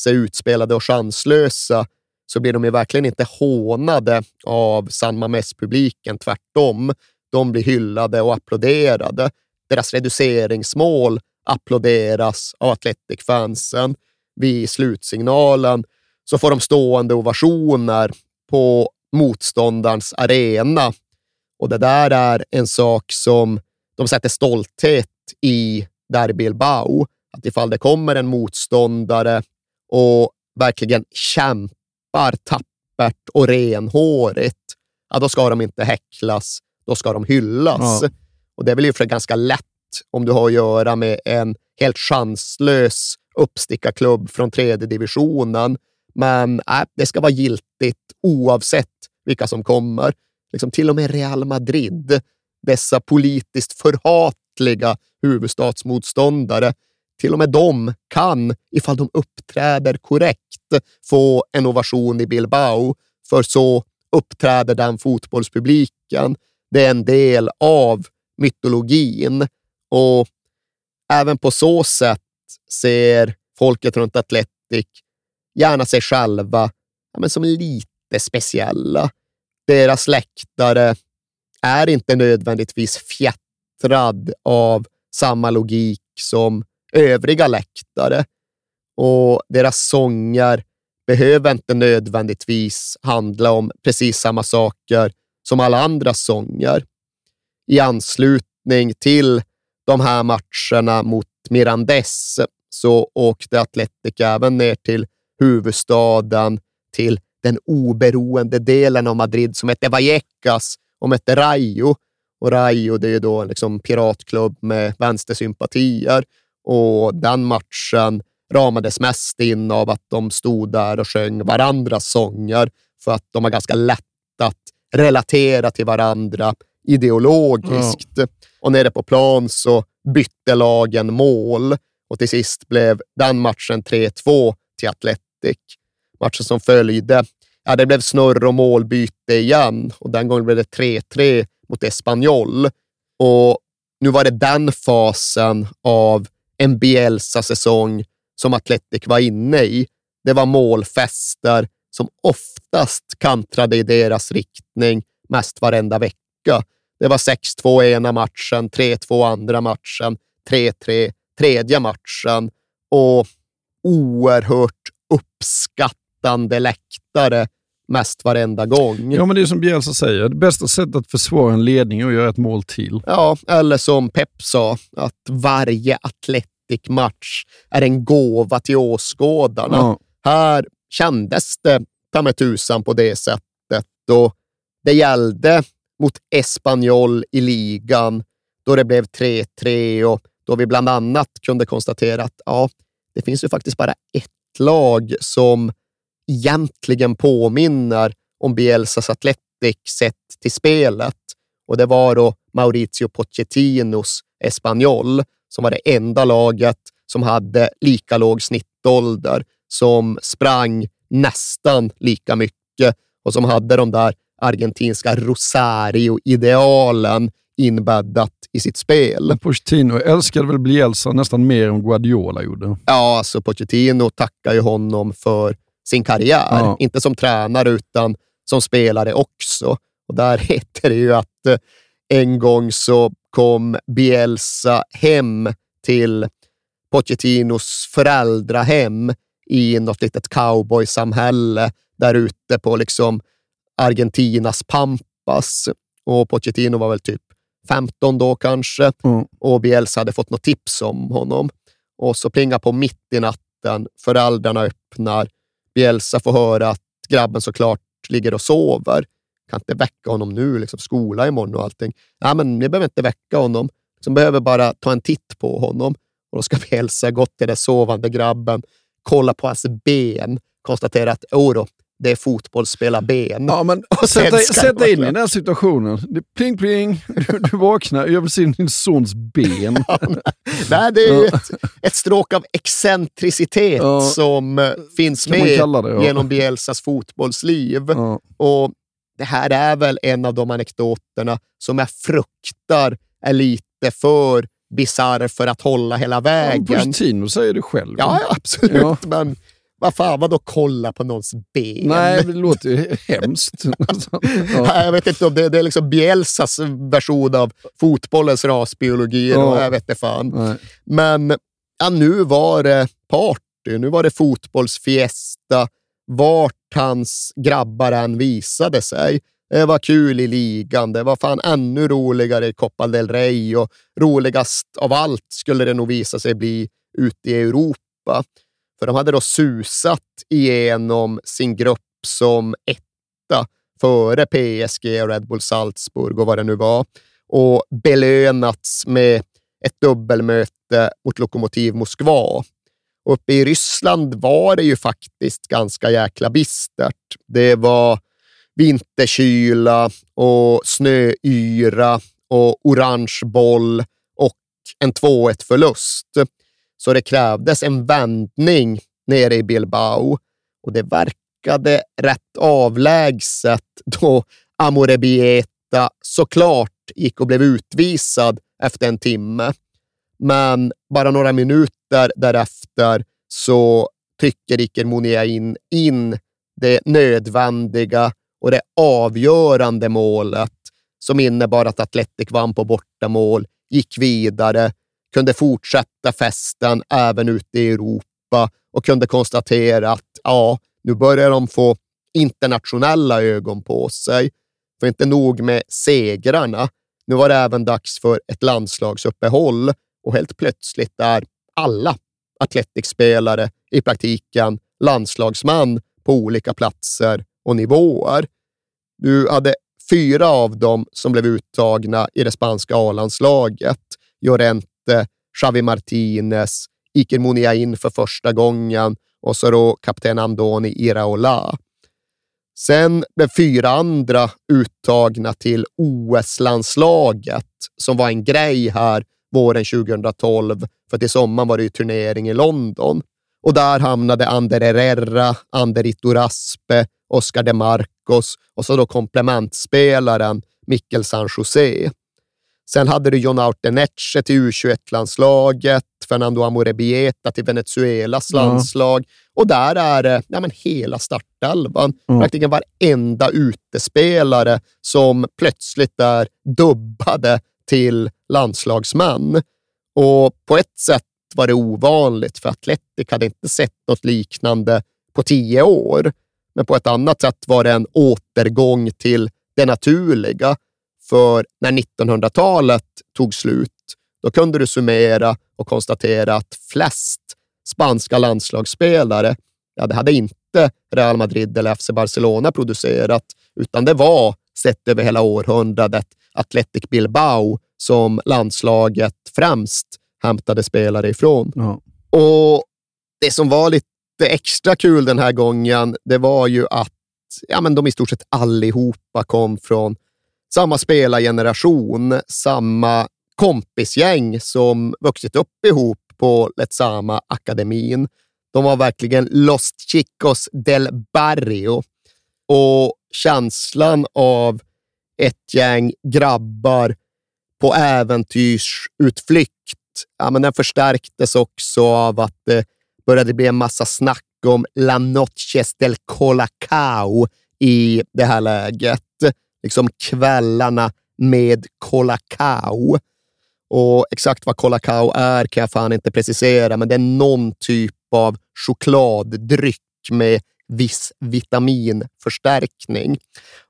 E: är utspelade och chanslösa så blir de ju verkligen inte hånade av San Mames-publiken. Tvärtom. De blir hyllade och applåderade. Deras reduceringsmål applåderas av Athletic-fansen. Vid slutsignalen så får de stående ovationer på motståndarens arena. Och det där är en sak som de sätter stolthet i där i Bilbao. Att ifall det kommer en motståndare och verkligen kämpar tappert och renhårigt, ja, då ska de inte häcklas, då ska de hyllas.
D: Ja.
E: Och det är väl ju för ganska lätt om du har att göra med en helt chanslös uppstickarklubb från tredje divisionen. Men äh, det ska vara giltigt oavsett vilka som kommer. Liksom till och med Real Madrid, dessa politiskt förhatliga huvudstadsmotståndare, till och med de kan, ifall de uppträder korrekt, få en ovation i Bilbao. För så uppträder den fotbollspubliken. Det är en del av mytologin och även på så sätt ser folket runt Atletic gärna sig själva ja, men som lite speciella. Deras läktare är inte nödvändigtvis fjättrad av samma logik som övriga läktare och deras sånger behöver inte nödvändigtvis handla om precis samma saker som alla andra sånger. I anslutning till de här matcherna mot Mirandes så åkte Atletic även ner till huvudstaden, till den oberoende delen av Madrid som hette Vallecas och hette Rayo. Och Rayo det är ju då en liksom piratklubb med vänstersympatier och den matchen ramades mest in av att de stod där och sjöng varandras sånger för att de var ganska lätt att relatera till varandra ideologiskt. Och nere på plan så bytte lagen mål och till sist blev den matchen 3-2 till Athletic. Matchen som följde, ja, det blev snurr och målbyte igen och den gången blev det 3-3 mot Espanyol. Och nu var det den fasen av en Bielsa-säsong som Atletic var inne i. Det var målfester som oftast kantrade i deras riktning mest varenda vecka. Det var 6-2 ena matchen, 3-2 andra matchen, 3-3 tredje matchen och oerhört uppskattande läktare mest varenda gång.
D: Ja, men det är som Bielsa säger, det bästa sättet att försvara en ledning är att göra ett mål till.
E: Ja, eller som Pep sa, att varje Athletic-match är en gåva till åskådarna.
D: Ja.
E: Här kändes det ta med tusan på det sättet och det gällde mot Espanyol i ligan då det blev 3-3 och då vi bland annat kunde konstatera att ja, det finns ju faktiskt bara ett lag som egentligen påminner om Bielsas Athletic sett till spelet. Och det var då Maurizio Pochettinos Espanyol som var det enda laget som hade lika låg snittålder, som sprang nästan lika mycket och som hade de där argentinska Rosario-idealen inbäddat i sitt spel.
D: Pochettino älskade väl Bielsa nästan mer än Guardiola gjorde.
E: Ja, alltså Pochettino tackar ju honom för sin karriär.
D: Ja.
E: Inte som tränare, utan som spelare också. Och där heter det ju att eh, en gång så kom Bielsa hem till Pochettinos föräldrahem i något litet cowboysamhälle där ute på liksom Argentinas pampas. Och Pochettino var väl typ 15 då kanske
D: Mm.
E: och Bielsa hade fått något tips om honom. Och så plingar på mitt i natten, föräldrarna öppnar, Bielsa får höra att grabben såklart ligger och sover. Kan inte väcka honom nu, liksom skola imorgon och allting. Nej, men ni behöver inte väcka honom. Som behöver bara ta en titt på honom. Och då ska Bielsa gå till den sovande grabben, kolla på hans ben, konstatera att oh det är fotbollsspelarben.
D: Ja, men sätta, sätta in i den här situationen. Det, pling pling, du, du vaknar, jag vill se din sons ben.
E: Nej, det är ju
D: Ja.
E: ett, ett stråk av excentricitet
D: Ja.
E: som eh, finns med
D: det, ja.
E: genom Bielsas fotbollsliv.
D: Ja.
E: Och Det här är väl en av de anekdoterna som jag fruktar är lite för bisarr för att hålla hela
D: Ja,
E: vägen.
D: Pochettino säger det själv.
E: Ja, ja, absolut.
D: Ja.
E: Men vad fan, vadå kolla på någons ben?
D: Nej, det låter ju hemskt. ja.
E: Jag vet inte om det, det är liksom Bielsas version av fotbollens rasbiologi.
D: Ja.
E: Jag vet inte fan.
D: Nej.
E: Men ja, nu var det party, nu var det fotbollsfiesta. Vart hans grabbar än visade sig. Det var kul i ligan, det var fan ännu roligare i Copa del Rey och roligast av allt skulle det nog visa sig bli ute i Europa. För de hade då susat igenom sin grupp som etta före PSG och Red Bull Salzburg och vad det nu var och belönats med ett dubbelmöte mot Lokomotiv Moskva. Och uppe i Ryssland var det ju faktiskt ganska jäkla bistert. Det var vinterkyla och snöyra och orange boll och en 2-1 förlust. Så det krävdes en vändning nere i Bilbao och det verkade rätt avlägset då Amorebieta såklart gick och blev utvisad efter en timme. Men bara några minuter därefter så trycker Iker Muniain in det nödvändiga och det avgörande målet som innebar att Atletic vann på bortamål, gick vidare, kunde fortsätta festen även ute i Europa och kunde konstatera att ja, nu börjar de få internationella ögon på sig. För inte nog med segrarna, nu var det även dags för ett landslagsuppehåll och helt plötsligt är alla atletikspelare i praktiken landslagsman på olika platser och nivåer. Du hade fyra av dem som blev uttagna i det spanska A-landslaget. Llorente, Xavi Martinez, Iker Muniain för första gången och så då kapten Andoni Iraola. Sen blev fyra andra uttagna till OS-landslaget som var en grej här våren 2012. För till sommaren var det ju turnering i London. Och där hamnade Ander Herrera, Ander Iturraspe, Oscar de Marcos och så då komplementspelaren Mikkel San José. Sen hade du John Autenetche till U21-landslaget, Fernando Amorebieta till Venezuelas
D: Ja.
E: landslag och där är det ja, men hela startelvan.
D: Mm.
E: Praktiken varenda utespelare som plötsligt är dubbade till landslagsmän. Och på ett sätt var det ovanligt, för Atletic hade inte sett något liknande på tio år. men på ett annat sätt var det en återgång till det naturliga. För när 1900-talet tog slut, då kunde du summera och konstatera att flest spanska landslagsspelare, ja, det hade inte Real Madrid eller FC Barcelona producerat, utan det var, sett över hela århundradet, Athletic Bilbao som landslaget främst hämtade spelare ifrån.
D: Ja.
E: Och Det som var lite extra kul den här gången, det var ju att ja, men de i stort sett allihopa kom från samma spelargeneration, samma kompisgäng som vuxit upp ihop på Letsama akademin. De var verkligen Los Chicos del Barrio och känslan av ett gäng grabbar på äventyrsutflykt, ja, men den förstärktes också av att det började bli en massa snack om La Noches del Colacao i det här läget. Liksom kvällarna med Colacao. Och exakt vad Colacao är kan jag fan inte precisera, men det är någon typ av chokladdryck med viss vitaminförstärkning.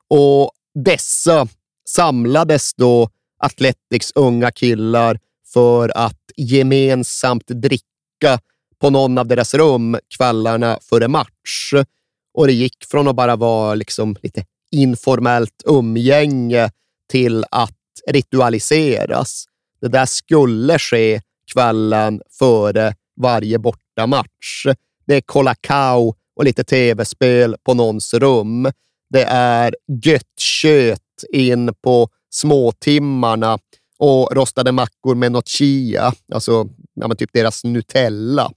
E: Och dessa samlades då Athletics unga killar för att gemensamt dricka på någon av deras rum kvällarna före match. Och det gick från att bara vara liksom lite informellt umgänge till att ritualiseras. Det där skulle ske kvällen före varje bortamatch. Det är kolakao och lite tv-spel på någons rum. Det är gött kött in på småtimmarna och rostade mackor med något chia, alltså ja, men typ deras Nutella.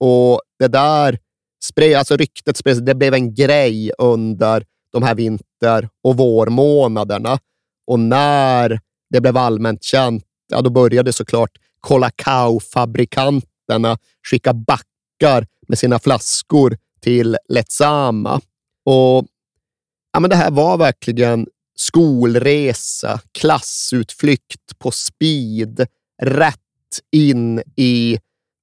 E: Och det där spred, alltså ryktet spreds, det blev en grej under de här vinter och vårmånaderna. Och när det blev allmänt känt, ja, då började såklart Colacao-fabrikanterna skicka backar med sina flaskor till Letsama. Och ja, men Det här var verkligen skolresa, klassutflykt på speed, rätt in i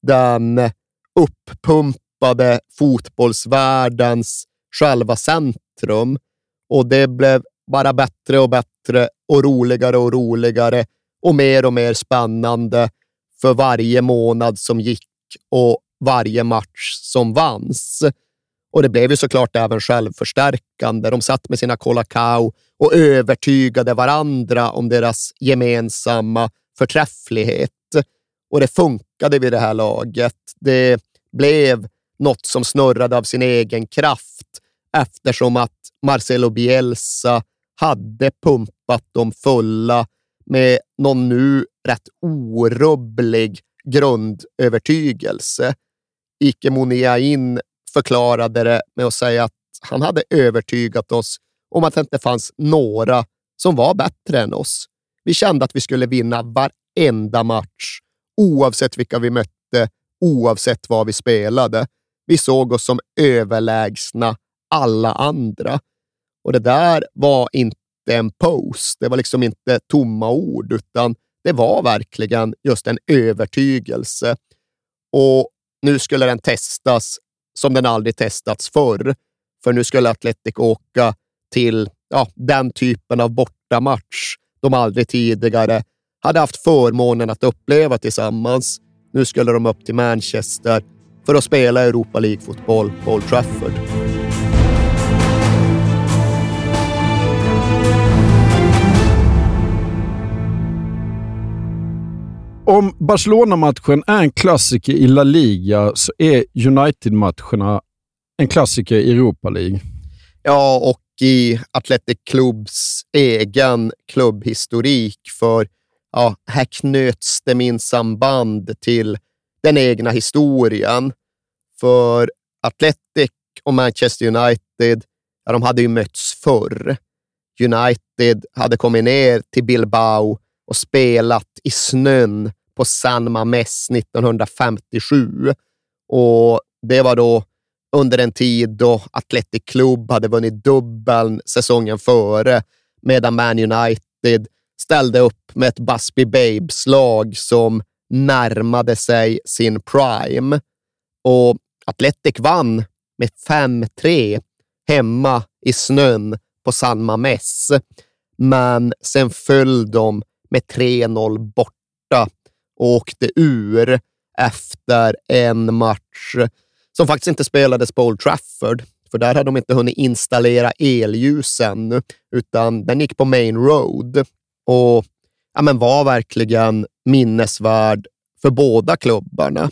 E: den uppumpade fotbollsvärldens själva centrum. Och det blev bara bättre och bättre och roligare och roligare och mer och mer spännande för varje månad som gick och varje match som vanns. Och det blev ju såklart även självförstärkande. De satt med sina Colacao och övertygade varandra om deras gemensamma förträfflighet. Och det funkade vid det här laget. Det blev något som snurrade av sin egen kraft eftersom att Marcelo Bielsa hade pumpat dem fulla med någon nu rätt orubblig grundövertygelse. Ike Moniain förklarade det med att säga att han hade övertygat oss om att det inte fanns några som var bättre än oss. Vi kände att vi skulle vinna varenda match, oavsett vilka vi mötte, oavsett vad vi spelade. Vi såg oss som överlägsna alla andra. Och det där var inte en post. Det var liksom inte tomma ord, utan det var verkligen just en övertygelse. Och nu skulle den testas som den aldrig testats förr. För nu skulle Atletic åka till ja, den typen av bortamatch de aldrig tidigare hade haft förmånen att uppleva tillsammans. Nu skulle de upp till Manchester för att spela Europa League-fotboll på Old Trafford.
D: Om Barcelona-matchen är en klassiker i La Liga så är United-matcherna en klassiker i Europa League.
E: Ja, och i Athletic Clubs egen klubbhistorik. För ja, här knöts det minsann band till den egna historien. För Athletic och Manchester United, ja, de hade ju mötts förr. United hade kommit ner till Bilbao och spelat i snön på San Mames 1957. Och Det var då under en tid då Athletic Club hade vunnit dubbeln säsongen före, medan Man United ställde upp med ett Busby Babes-lag som närmade sig sin prime. Och Athletic vann med 5-3 hemma i snön på San Mames. Men sen föll de med 3-0 bort och åkte ur efter en match som faktiskt inte spelades på Old Trafford. För där hade de inte hunnit installera elljus ännu, utan den gick på Main Road och ja, men var verkligen minnesvärd för båda klubbarna.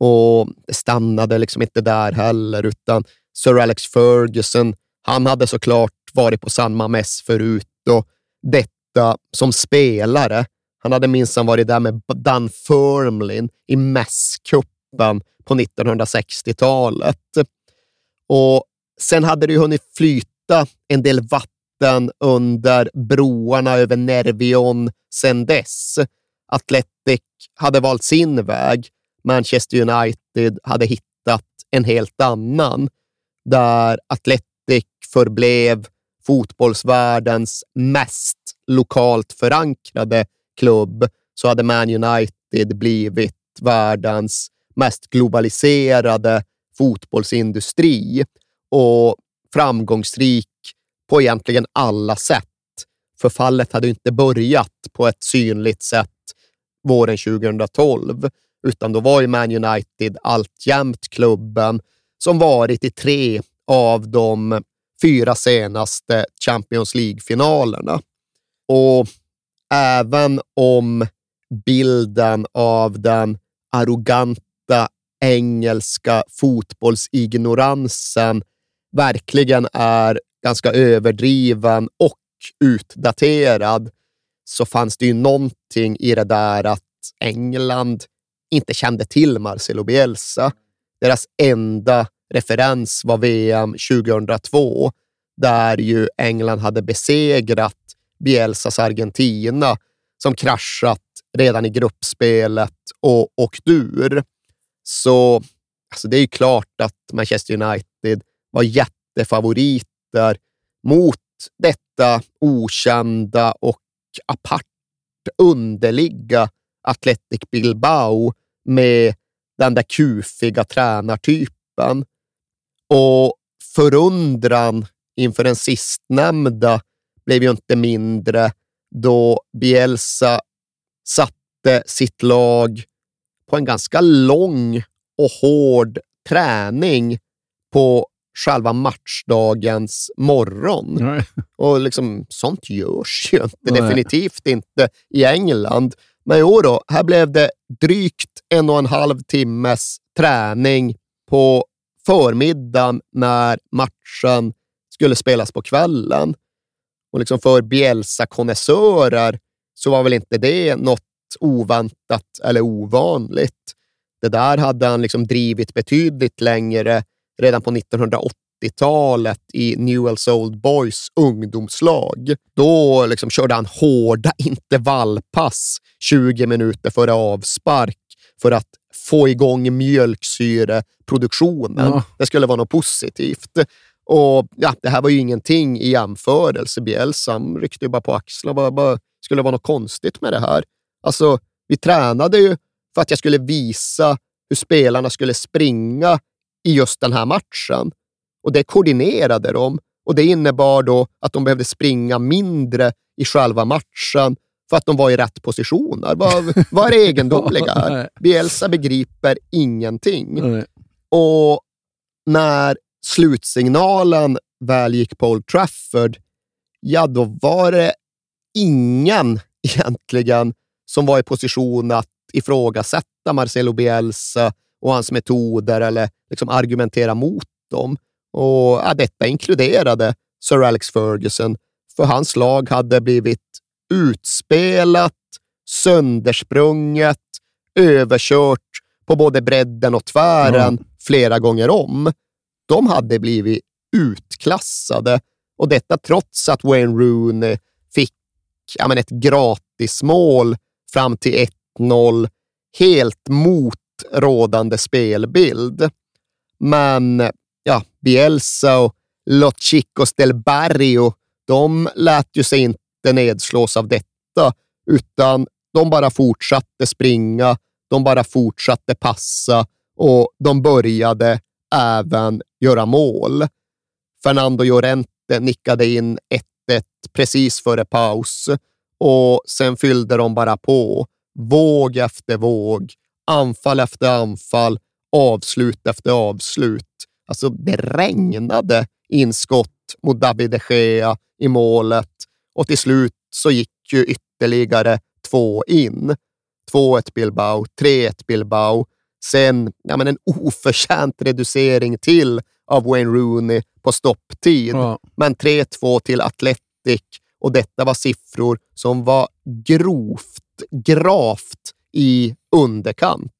E: Och det stannade liksom inte där heller, utan Sir Alex Ferguson, han hade såklart varit på samma mäss förut och detta som spelare. Han hade minsann varit där med Dan Firmlin i mässkuppen på 1960-talet. Och sen hade det ju hunnit flyta en del vatten under broarna över Nervion sen dess. Athletic hade valt sin väg. Manchester United hade hittat en helt annan, där Athletic förblev fotbollsvärldens mest lokalt förankrade klubb, så hade Man United blivit världens mest globaliserade fotbollsindustri och framgångsrik på egentligen alla sätt. Förfallet hade inte börjat på ett synligt sätt våren 2012, utan då var ju Man United alltjämt klubben som varit i tre av de fyra senaste Champions League-finalerna. Och även om bilden av den arroganta engelska fotbollsignoransen verkligen är ganska överdriven och utdaterad, så fanns det ju någonting i det där att England inte kände till Marcelo Bielsa. Deras enda referens var VM 2002, där ju England hade besegrat Bielsas Argentina som kraschat redan i gruppspelet och åkt ur. Så alltså det är ju klart att Manchester United var jättefavoriter mot detta okända och apart underliga Athletic Bilbao med den där kufiga tränartypen. Och förundran inför den sistnämnda blev ju inte mindre då Bielsa satte sitt lag på en ganska lång och hård träning på själva matchdagens morgon.
D: Nej.
E: Och liksom, sånt görs ju inte. Nej. Definitivt inte i England. Men år då, här blev det drygt en och en halv timmes träning på förmiddagen när matchen skulle spelas på kvällen. Och liksom för Bielsa-konnässörer så var väl inte det något oväntat eller ovanligt. Det där hade han liksom drivit betydligt längre redan på 1980-talet i Newell's Old Boys ungdomslag. Då liksom körde han hårda intervallpass 20 minuter före avspark för att få igång mjölksyreproduktionen. Ja. Det skulle vara något positivt. Och ja, Det här var ju ingenting i jämförelse. Bielsa ryckte ju bara på axlarna. Bara, bara, skulle det vara något konstigt med det här? Alltså, vi tränade ju för att jag skulle visa hur spelarna skulle springa i just den här matchen. Och det koordinerade de. Och Det innebar då att de behövde springa mindre i själva matchen för att de var i rätt positioner. Vad, vad är det egendomliga här? Bielsa begriper ingenting. Och när slutsignalen väl gick på Old Trafford, ja, då var det ingen egentligen som var i position att ifrågasätta Marcelo Bielsa och hans metoder eller liksom argumentera mot dem. Och ja, Detta inkluderade Sir Alex Ferguson, för hans lag hade blivit utspelat, söndersprunget, överkört på både bredden och tvären mm. flera gånger om. De hade blivit utklassade och detta trots att Wayne Rooney fick ja, men ett gratismål fram till 1-0 helt mot rådande spelbild. Men ja, Bielsa och Los Chicos del Barrio, de lät ju sig inte nedslås av detta, utan de bara fortsatte springa, de bara fortsatte passa och de började även göra mål. Fernando Llorente nickade in 1-1 precis före paus och sen fyllde de bara på. Våg efter våg, anfall efter anfall, avslut efter avslut. Alltså, det regnade inskott mot David de Gea i målet och till slut så gick ju ytterligare två in. 2-1 Bilbao, 3-1 Bilbao. Sen ja, men en oförtjänt reducering till av Wayne Rooney på stopptid.
D: Ja.
E: Men 3-2 till Athletic och detta var siffror som var grovt, gravt i underkant.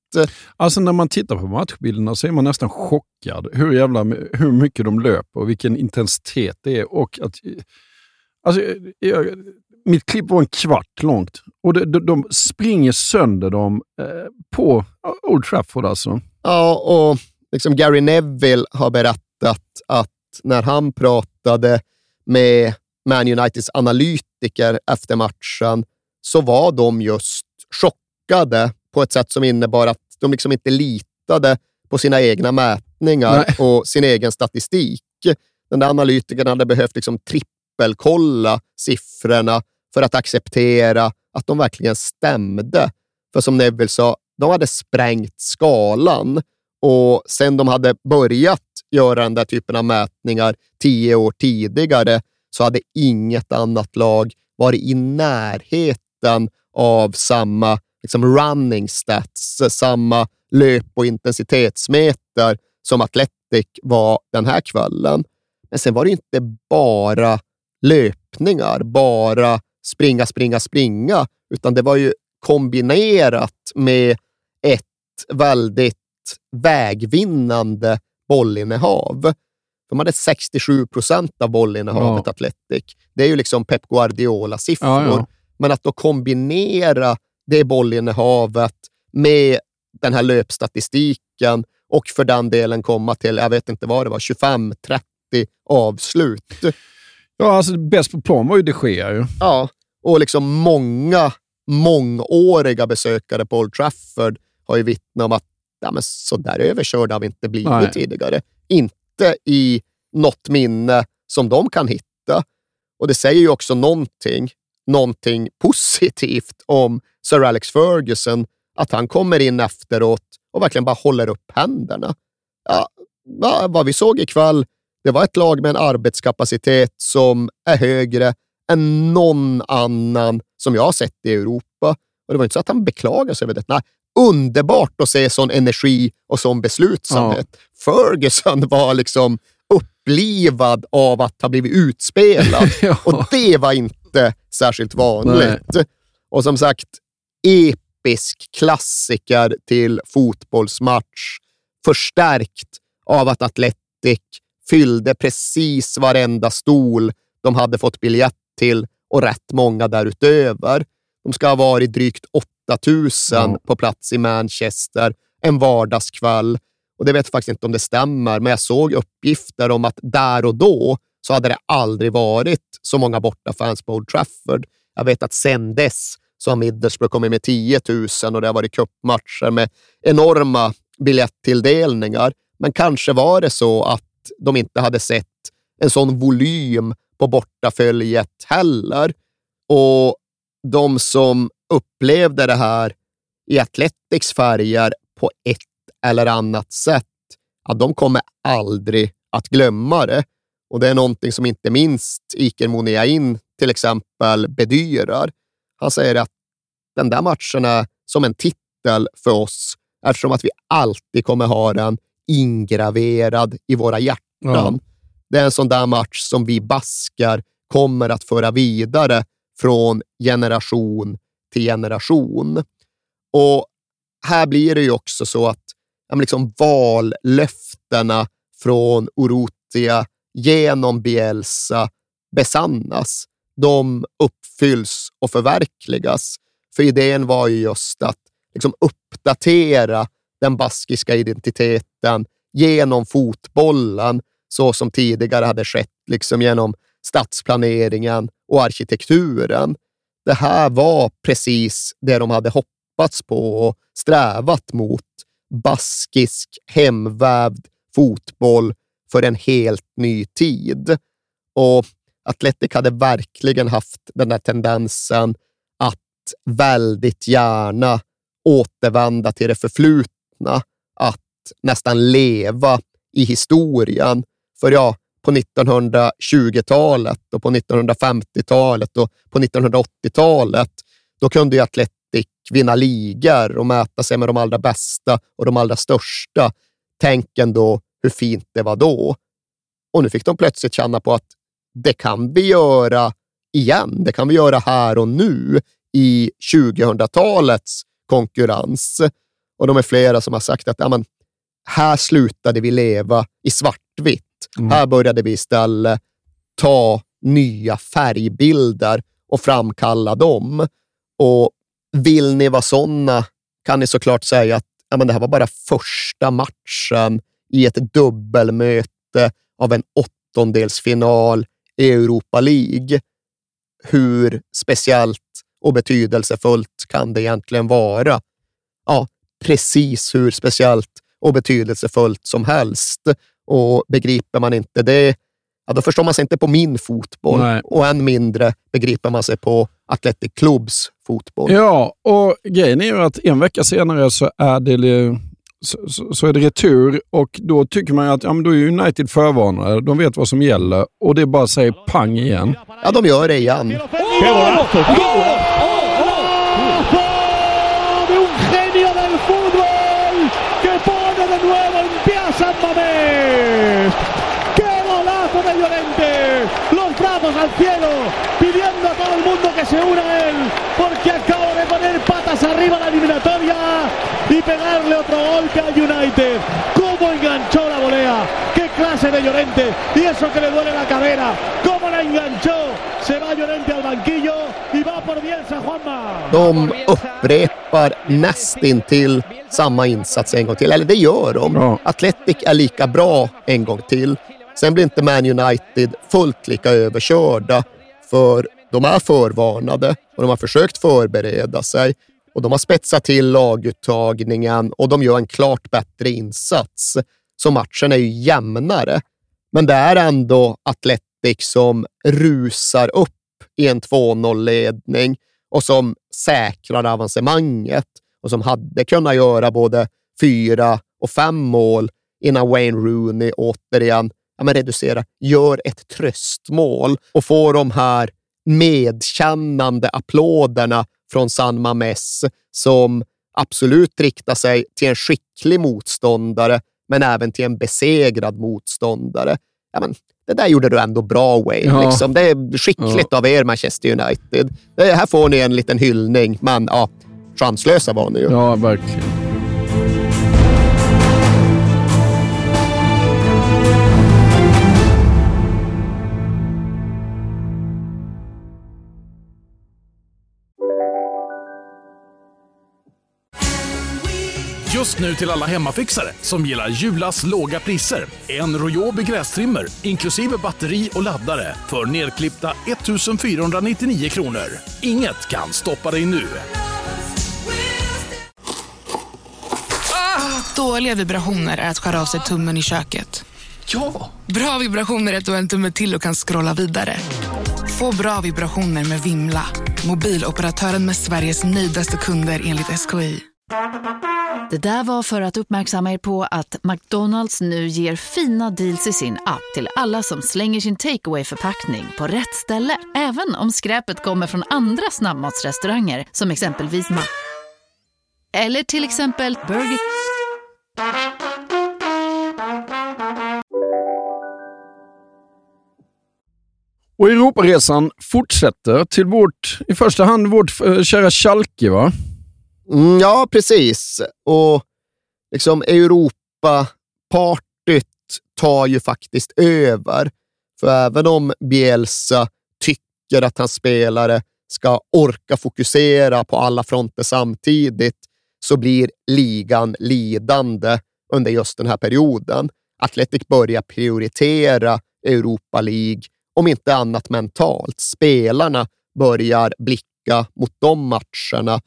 D: Alltså när man tittar på matchbilderna så är man nästan chockad hur, jävla, hur mycket de löper och vilken intensitet det är. Och att, alltså, jag, mitt klipp var en kvart långt och de, de, de springer sönder dem eh, på Old Trafford alltså.
E: Ja, och liksom Gary Neville har berättat att när han pratade med Man Uniteds analytiker efter matchen så var de just chockade på ett sätt som innebar att de liksom inte litade på sina egna mätningar
D: Nej.
E: och sin egen statistik. Den där analytikern hade behövt liksom trippelkolla siffrorna för att acceptera att de verkligen stämde. För som Neville sa, de hade sprängt skalan och sen de hade börjat göra den där typen av mätningar tio år tidigare så hade inget annat lag varit i närheten av samma liksom running stats, samma löp och intensitetsmeter som Athletic var den här kvällen. Men sen var det inte bara löpningar, bara springa, springa, springa, utan det var ju kombinerat med ett väldigt vägvinnande bollinnehav. De hade 67 procent av bollinnehavet,
D: Ja.
E: Athletic. Det är ju liksom Pep Guardiola-siffror.
D: Ja, ja.
E: Men att då kombinera det bollinnehavet med den här löpstatistiken och för den delen komma till, jag vet inte vad det var, 25-30 avslut.
D: Ja, alltså bäst på plan var ju de Gea ju.
E: Ja, och liksom många mångåriga besökare på Old Trafford har ju vittnat om att ja, men så där överkörda har vi inte blivit
D: Nej.
E: tidigare. Inte i något minne som de kan hitta. Och det säger ju också någonting, någonting positivt om Sir Alex Ferguson, att han kommer in efteråt och verkligen bara håller upp händerna. Ja, va- vad vi såg ikväll, det var ett lag med en arbetskapacitet som är högre än någon annan som jag har sett i Europa. Och Det var inte så att han beklagade sig över det. Nej, underbart att se sån energi och sån beslutsamhet. Ferguson var liksom upplivad av att ha blivit utspelad
D: Ja.
E: och det var inte särskilt vanligt. Och som sagt, episk klassiker till fotbollsmatch förstärkt av att Athletic fyllde precis varenda stol de hade fått biljett till och rätt många därutöver. De ska ha varit drygt 8000
D: Ja.
E: på plats i Manchester en vardagskväll. Och det vet jag faktiskt inte om det stämmer, men jag såg uppgifter om att där och då så hade det aldrig varit så många bortafans på Old Trafford. Jag vet att sen dess så har Middlesbrough kommit med 10 000 och det har varit cupmatcher med enorma biljettilldelningar. Men kanske var det så att de inte hade sett en sån volym på bortaföljet heller. Och de som upplevde det här i Athletics färger på ett eller annat sätt, ja, de kommer aldrig att glömma det. Och det är någonting som inte minst Iker Muniain till exempel bedyrar. Han säger att den där matchen är som en titel för oss eftersom att vi alltid kommer ha den ingraverad i våra hjärtan.
D: Ja.
E: Det är en sån där match som vi baskar kommer att föra vidare från generation till generation. Och här blir det ju också så att ja, liksom vallöftena från Urrutia genom Bielsa besannas. De uppfylls och förverkligas. För idén var ju just att liksom uppdatera den baskiska identiteten genom fotbollen, så som tidigare hade skett liksom genom stadsplaneringen och arkitekturen. Det här var precis det de hade hoppats på och strävat mot. Baskisk, hemvävd fotboll för en helt ny tid. Och Atletic hade verkligen haft den där tendensen att väldigt gärna återvända till det förflutna, att nästan leva i historien. För ja, på 1920-talet och på 1950-talet och på 1980-talet, då kunde ju Atletic vinna ligor och mäta sig med de allra bästa och de allra största. Tänk ändå hur fint det var då. Och nu fick de plötsligt känna på att det kan vi göra igen. Det kan vi göra här och nu i 2000-talets konkurrens. Och de är flera som har sagt att ja, men, här slutade vi leva i svartvitt. Mm. Här började vi istället ta nya färgbilder och framkalla dem. Och vill ni vara sådana kan ni såklart säga att ja, men det här var bara första matchen i ett dubbelmöte av en åttondelsfinal i Europa League. Hur speciellt och betydelsefullt kan det egentligen vara? Ja, precis hur speciellt och betydelsefullt som helst. Och begriper man inte det, ja, då förstår man sig inte på min fotboll Nej. och än mindre begriper man sig på Athletic Clubs fotboll.
D: Ja, och grejen är ju att en vecka senare så är det så, så, är det retur och då tycker man att ja, men då är United förvarnade. De vet vad som gäller och det bara säger pang igen.
E: Ja, de gör det igen.
H: Al cielo, pidiendo a todo el mundo que se una a él, porque acaba de poner patas arriba la eliminatoria y pegarle otro golpe al United. ¿Cómo enganchó la volea? ¿Qué clase de Llorente? Y eso que le duele la cadera. ¿Cómo la enganchó? Se va Llorente al banquillo y va por Bielsa, Juanma.
E: De upprepar nästintill samma insats en gång till. Eller det gör de. Ja. Atletic är lika bra en gång till. Sen blir inte Man United fullt lika överkörda, för de är förvarnade och de har försökt förbereda sig och de har spetsat till laguttagningen och de gör en klart bättre insats. Så matchen är ju jämnare. Men det är ändå Atletic som rusar upp i en 2-0-ledning och som säkrar avancemanget och som hade kunnat göra både fyra och fem mål innan Wayne Rooney återigen ja, men reducera, gör ett tröstmål och få de här medkännande applåderna från San Mames som absolut riktar sig till en skicklig motståndare, men även till en besegrad motståndare. Ja, men, det där gjorde du ändå bra, Wayne. Ja. Liksom. Det är skickligt ja. av er, Manchester United. Det, här får ni en liten hyllning, men ja, chanslösa var ni ju.
D: Ja, verkligen.
I: Just nu till alla hemmafixare som gillar Julas låga priser. En Royobi grästrimmer inklusive batteri och laddare för nedklippta 1 499 kronor. Inget kan stoppa dig nu.
J: Ah, dåliga vibrationer är att skära av sig tummen i köket.
I: Ja!
J: Bra vibrationer är att du har en tumme till och kan scrolla vidare. Få bra vibrationer med Vimla. Mobiloperatören med Sveriges nöjdaste kunder enligt SKI.
K: Det där var för att uppmärksamma er på att McDonalds nu ger fina deals i sin app till alla som slänger sin takeaway förpackning på rätt ställe. Även om skräpet kommer från andra snabbmatsrestauranger som exempelvis Ma... Eller till exempel Burger...
D: Och Europaresan fortsätter till vårt, i första hand vårt eh, kära Schalke, va?
E: Mm, ja, precis. Och liksom Europa-partyt tar ju faktiskt över. För även om Bielsa tycker att hans spelare ska orka fokusera på alla fronter samtidigt, så blir ligan lidande under just den här perioden. Atletic börjar prioritera Europa League, om inte annat mentalt. Spelarna börjar blicka mot de matcherna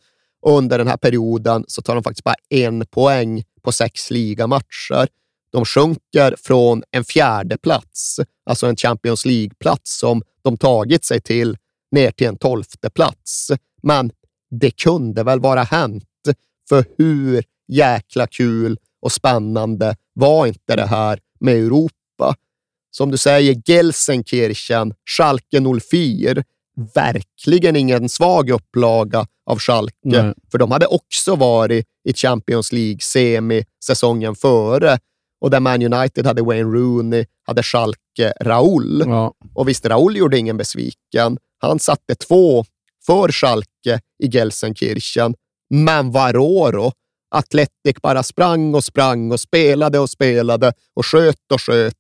E: och under den här perioden så tar de faktiskt bara en poäng på sex ligamatcher. De sjunker från en fjärde plats, alltså en Champions League-plats som de tagit sig till, ner till en tolfte plats. Men det kunde väl vara hänt, för hur jäkla kul och spännande var inte det här med Europa? Som du säger, Gelsenkirchen, Schalke 04, verkligen ingen svag upplaga av Schalke,
D: Nej.
E: för de hade också varit i Champions League-semi säsongen före och där Man United hade Wayne Rooney, hade Schalke Raul.
D: Ja.
E: Och visst, Raul gjorde ingen besviken. Han satte två för Schalke i Gelsenkirchen. Men vadå Atletic bara sprang och sprang och spelade och spelade och sköt och sköt.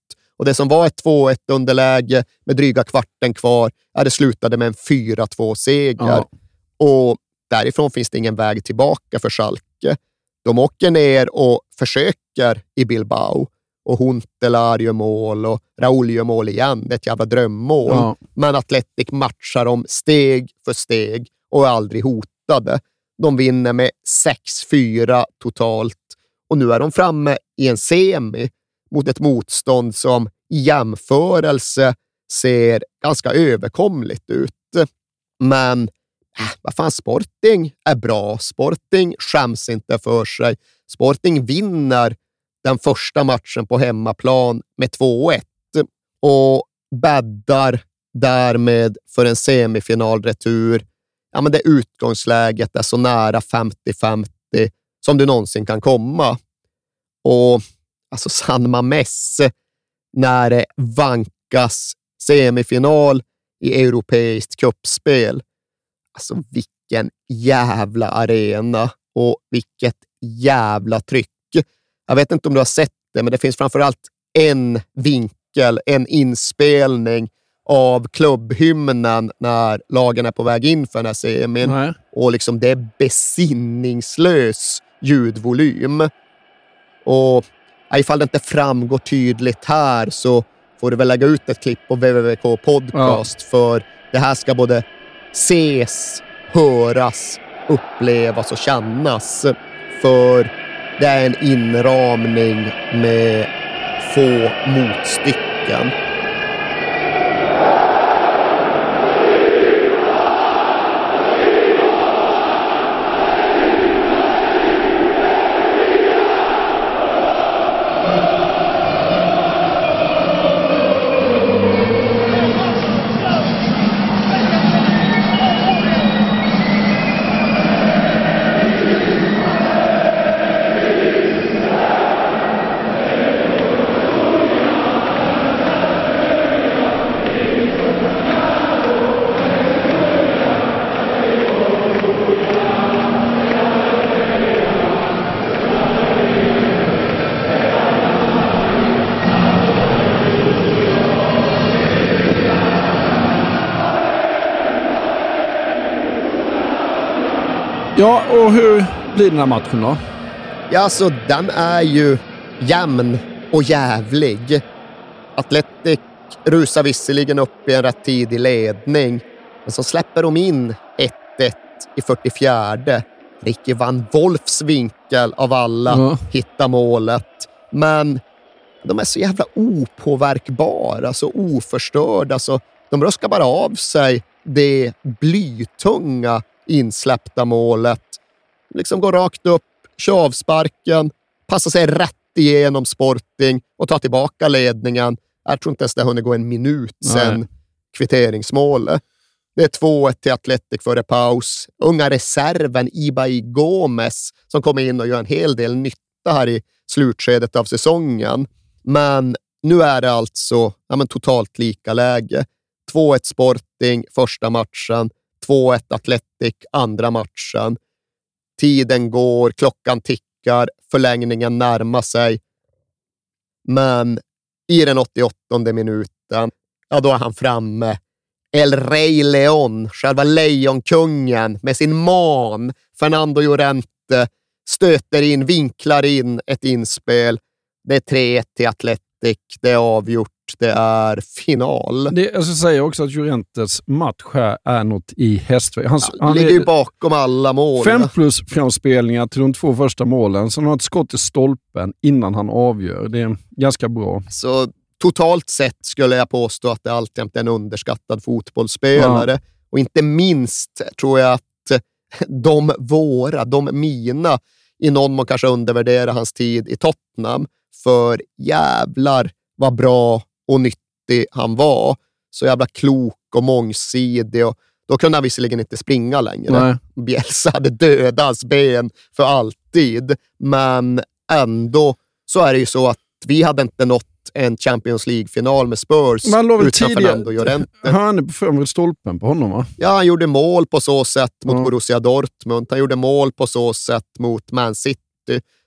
E: Och det som var ett 2-1 underläge med dryga kvarten kvar, det slutade med en 4-2-seger.
D: Ja.
E: Och därifrån finns det ingen väg tillbaka för Schalke. De åker ner och försöker i Bilbao och Huntelaar gör mål och Raúl gör mål igen. Det är ett jävla drömmål.
D: Ja.
E: Men Atletic matchar dem steg för steg och är aldrig hotade. De vinner med 6-4 totalt och nu är de framme i en semi mot ett motstånd som i jämförelse ser ganska överkomligt ut. Men äh, vad fan, Sporting är bra. Sporting skäms inte för sig. Sporting vinner den första matchen på hemmaplan med 2-1 och bäddar därmed för en semifinalretur. Ja, men det utgångsläget är så nära 50-50 som du någonsin kan komma. Och alltså San Mamés, när det vankas semifinal i europeiskt kuppspel. Alltså vilken jävla arena och vilket jävla tryck. Jag vet inte om du har sett det, men det finns framför allt en vinkel, en inspelning av klubbhymnen när lagen är på väg in för den här semin.
D: Nej.
E: Och liksom det är besinningslös ljudvolym. Och ifall det inte framgår tydligt här så får du väl lägga ut ett klipp på www podcast för det här ska både ses, höras, upplevas och kännas. För det är en inramning med få motstycken.
D: Blir den här matchen då?
E: Ja, alltså den är ju jämn och jävlig. Atletic rusar visserligen upp i en rätt tidig ledning, men så släpper de in 1-1 i 44. Ricky van Wolfs vinkel av alla
D: Ja.
E: hittar målet. Men de är så jävla opåverkbara, så oförstörda, så de ruskar bara av sig det blytunga insläppta målet. Liksom går rakt upp, kör avsparken, passar sig rätt igenom Sporting och tar tillbaka ledningen. Jag tror inte ens det har hunnit gå en minut sedan
D: Nej.
E: kvitteringsmålet. Det är 2-1 till Atletic före paus. Unga reserven Ibai Gomes som kommer in och gör en hel del nytta här i slutskedet av säsongen. Men nu är det alltså ja, men totalt lika läge. 2-1 Sporting första matchen, 2-1 Atletic andra matchen. Tiden går, klockan tickar, förlängningen närmar sig. Men i den 88 minuten, ja då är han framme. El Rey Leon, själva lejonkungen med sin man, Fernando Llorente, stöter in, vinklar in ett inspel. Det är 3-1 till Atletic. Det är avgjort det är final.
D: Det, jag ska säga också att Jurentes match här är något i hästväg. Han,
E: han ligger ju bakom alla mål.
D: Fem plus framspelningar till de två första målen. Har han ett skott i stolpen innan han avgör. Det är ganska bra.
E: Så totalt sett skulle jag påstå att det alltjämt är en underskattad fotbollsspelare. Ja. Och inte minst tror jag att de våra, de mina, i någon mån kanske undervärderar hans tid i Tottenham. För jävlar vad bra och nyttig han var. Så jävla klok och mångsidig. Och då kunde han visserligen inte springa längre. Nej. Bielsa hade hans ben för alltid. Men ändå så är det ju så att vi hade inte nått en Champions League-final med Spurs utan Fernando Llorente.
D: Han är på främre stolpen på honom va?
E: Ja, han gjorde mål på så sätt mot mm. Borussia Dortmund. Han gjorde mål på så sätt mot Man City.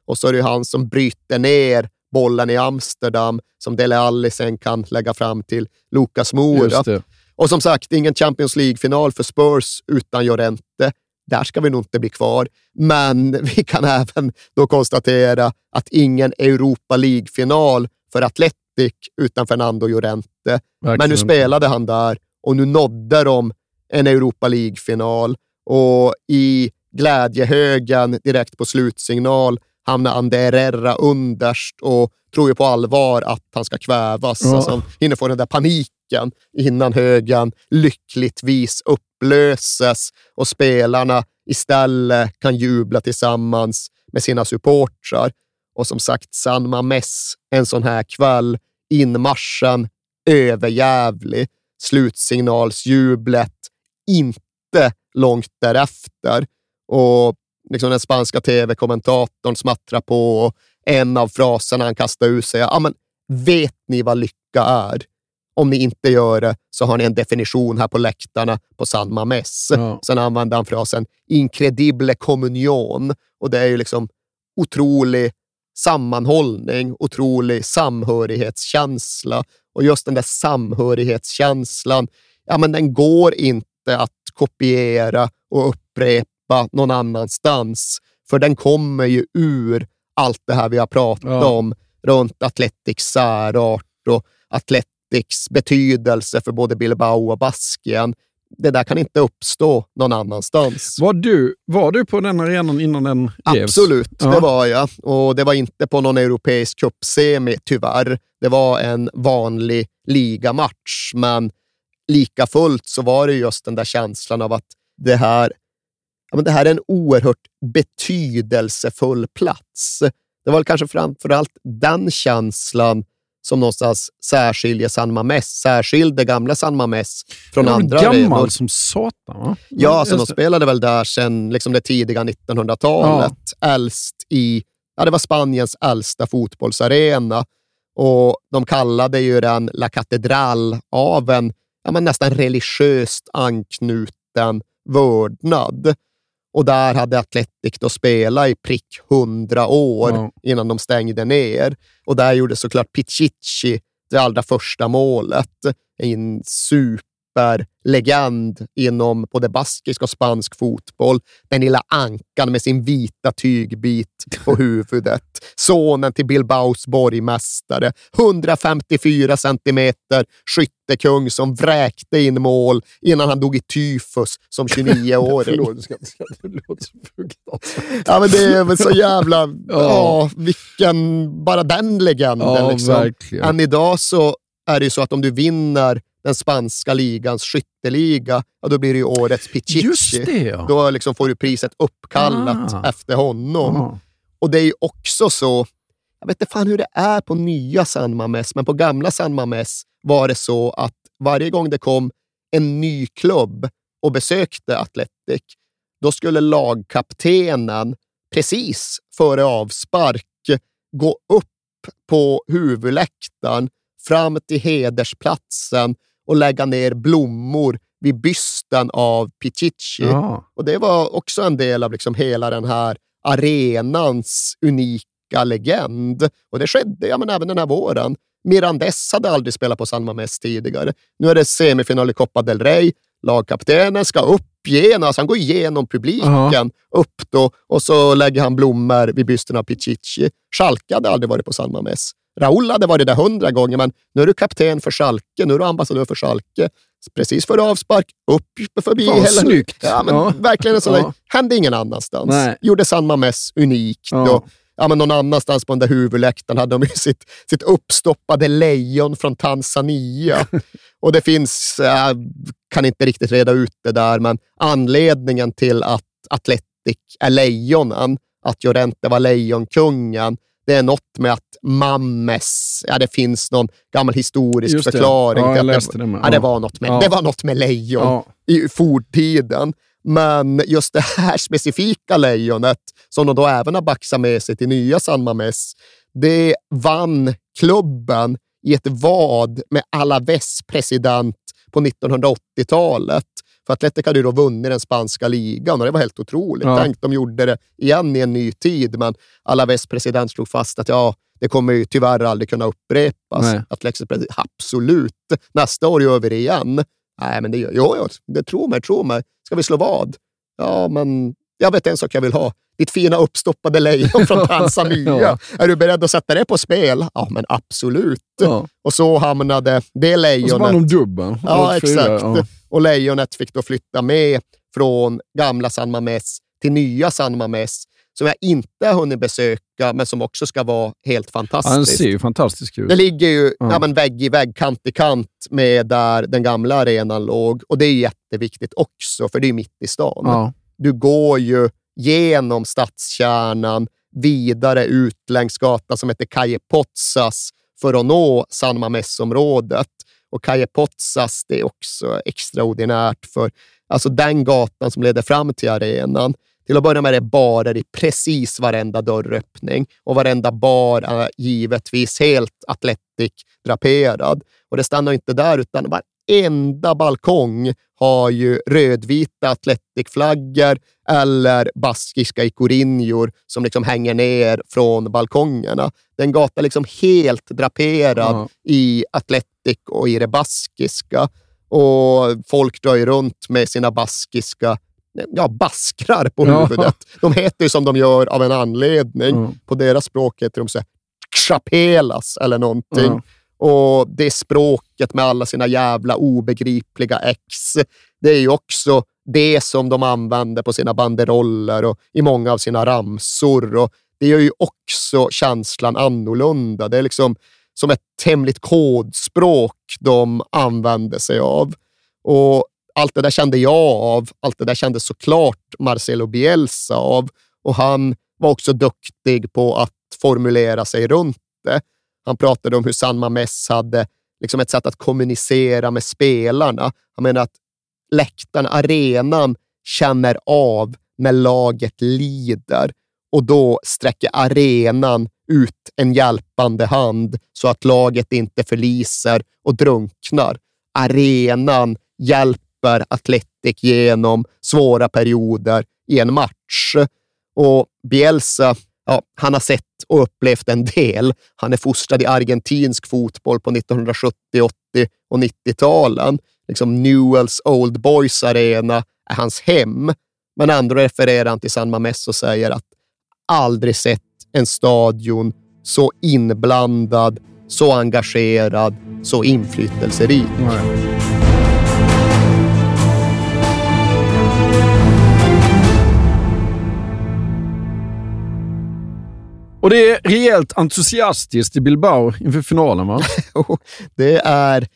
E: Och så är det han som bryter ner bollen i Amsterdam som Dele Alli sen kan lägga fram till Lucas Moura. Och som sagt, ingen Champions League-final för Spurs utan Llorente. Där ska vi nog inte bli kvar. Men vi kan även då konstatera att ingen Europa League-final för Atletic utan Fernando Llorente. Verkligen. Men nu spelade han där och nu nådde de en Europa League-final och i glädjehögen direkt på slutsignal hamnar Ande Herrera underst och tror ju på allvar att han ska kvävas. Ja. Alltså, han hinner få den där paniken innan högen lyckligtvis upplöses och spelarna istället kan jubla tillsammans med sina supportrar. Och som sagt, San Mames en sån här kväll. Inmarschen överjävlig. Slutsignalsjublet inte långt därefter. Och liksom den spanska tv-kommentatorn smattrar på och en av fraserna han kastar ur sig ja, men vet ni vad lycka är? Om ni inte gör det så har ni en definition här på läktarna på San Mames. Ja. Sen använder han frasen incredible communion och det är ju liksom otrolig sammanhållning, otrolig samhörighetskänsla. Och just den där samhörighetskänslan, ja, men den går inte att kopiera och upprepa någon annanstans. För den kommer ju ur allt det här vi har pratat ja. om runt Atletics särart och Atletics betydelse för både Bilbao och Baskien det där kan inte uppstå någon annanstans.
D: Var du, var du på den arenan innan den
E: revs? Absolut, ja. det var jag. Och det var inte på någon europeisk cupsemi, tyvärr. Det var en vanlig ligamatch, men lika fullt så var det just den där känslan av att det här, ja, men det här är en oerhört betydelsefull plats. Det var kanske framför allt den känslan som någonstans särskiljer San Mames, särskilde gamla San Mames från andra
D: gammal arenor. som satan, va?
E: Ja, så de spelade väl där sedan liksom det tidiga 1900-talet. Ja. Äldst i, ja, det var Spaniens äldsta fotbollsarena. Och de kallade ju den La Catedral av en ja, men nästan religiöst anknuten vördnad. Och där hade Atletic då spelat i prick hundra år ja. innan de stängde ner. Och där gjorde såklart Pichichi det allra första målet. En super superlegend inom både baskisk och spansk fotboll. Den lilla ankan med sin vita tygbit på huvudet. Sonen till Bilbaos borgmästare. 154 centimeter skyttekung som vräkte in mål innan han dog i tyfus som 29-åring. ja, men det är väl så jävla... ja. ja vilken... Bara den legenden. Ja, liksom. Än idag så är det ju så att om du vinner den spanska ligans skytteliga, ja, då blir det ju årets Pichichi.
D: Just det, ja.
E: Då liksom får du priset uppkallat ah. efter honom. Ah. Och det är ju också så, jag vet inte fan hur det är på nya San Mames, men på gamla San Mames var det så att varje gång det kom en ny klubb och besökte Atletic, då skulle lagkaptenen precis före avspark gå upp på huvudläktaren fram till hedersplatsen och lägga ner blommor vid bysten av Pichichi. Ja. Och Det var också en del av liksom hela den här arenans unika legend. Och det skedde ja, men även den här våren. Mirandes hade aldrig spelat på San Mames tidigare. Nu är det semifinal i Copa del Rey. Lagkaptenen ska upp alltså han går igenom publiken uh-huh. upp då och så lägger han blommor vid bysten av Pichichi. Schalke hade aldrig varit på San Mames. Raúl hade varit där hundra gånger, men nu är du kapten för Schalke, nu är du ambassadör för Schalke. Precis före avspark, upp förbi
D: Fan,
E: hela...
D: snyggt.
E: Ja, men
D: Ja.
E: Verkligen en sån
D: Ja.
E: hände ingen annanstans.
D: Nej.
E: Gjorde San Mames unikt.
D: Ja.
E: Och, ja, men någon annanstans på den där huvudläktaren hade de ju sitt, sitt uppstoppade lejon från Tanzania. och det finns, jag kan inte riktigt reda ut det där, men anledningen till att Atletic är lejonen, att Llorente var lejonkungen, det är något med att Mammes, ja det finns någon gammal historisk förklaring.
D: Ja, jag läste det med.
E: Ja, det, var något med,
D: Ja.
E: det var något med lejon
D: Ja.
E: i forntiden. Men just det här specifika lejonet, som de då även har baxat med sig till nya San Mames, det vann klubben i ett vad med Alaves president på 1980-talet. För Atletic hade ju då vunnit den spanska ligan och det var helt otroligt.
D: Ja.
E: Tänk, de gjorde det igen i en ny tid, men Alaves president slog fast att ja, det kommer ju tyvärr aldrig kunna upprepas.
D: Nej.
E: Atletic president, absolut. Nästa år gör vi det igen. Nej, men det gör jo, jo, det tror mig, tro mig. Ska vi slå vad? Ja, men jag vet en sak jag vill ha. Ditt fina uppstoppade lejon från Tanzania.
D: Ja.
E: Är du beredd att sätta det på spel? Ja, men absolut.
D: Ja.
E: Och så hamnade det
D: Och så
E: lejonet...
D: vann de dubbeln.
E: Ja, exakt.
D: ja.
E: Och lejonet fick då flytta med från gamla San Mames till nya San Mames, som jag inte har hunnit besöka, men som också ska vara helt
D: Ja, den ser ju fantastisk ut.
E: Det ligger ju
D: Ja.
E: ja. men vägg i vägg, kant i kant med där den gamla arenan låg. Och det är jätteviktigt också, för det är mitt i stan.
D: Ja.
E: Du går ju genom stadskärnan, vidare ut längs gatan som heter Calle Pozzas för att nå San Mames-området. Och Kaje Potsas, det är också extraordinärt för alltså den gatan som leder fram till arenan. Till att börja med är det barer i precis varenda dörröppning och varenda bar är givetvis helt Atletic-draperad. Och det stannar inte där, utan varenda balkong har ju rödvita Atletic-flaggor eller baskiska ikorinjor som liksom hänger ner från balkongerna. Den gatan är liksom helt draperad
D: Ja.
E: i Atletic och i det baskiska. Och folk drar ju runt med sina baskiska ja, baskrar på
D: Ja.
E: huvudet. De heter ju som de gör av en anledning.
D: Mm.
E: På deras språk heter de så här, chapelas eller någonting.
D: Ja.
E: Och det språket med alla sina jävla obegripliga ex, det är ju också det som de använder på sina banderoller och i många av sina ramsor. Och det gör ju också känslan annorlunda. Det är liksom som ett hemligt kodspråk de använder sig av. Och allt det där kände jag av. Allt det där kände såklart Marcelo Bielsa av. Och han var också duktig på att formulera sig runt det. Han pratade om hur San Mames hade liksom ett sätt att kommunicera med spelarna. Han menar att läktaren, arenan, känner av när laget lider och då sträcker arenan ut en hjälpande hand så att laget inte förliser och drunknar. Arenan hjälper Atletic genom svåra perioder i en match. Och Bielsa, ja, han har sett och upplevt en del. Han är fostrad i argentinsk fotboll på 1970, 80 och 90-talen. Liksom Newells Old Boys Arena är hans hem. Men ändå refererar han till San Mames och säger att aldrig sett en stadion så inblandad, så engagerad, så inflytelserik.
D: Och det är rejält entusiastiskt i Bilbao inför finalen, va?
E: det är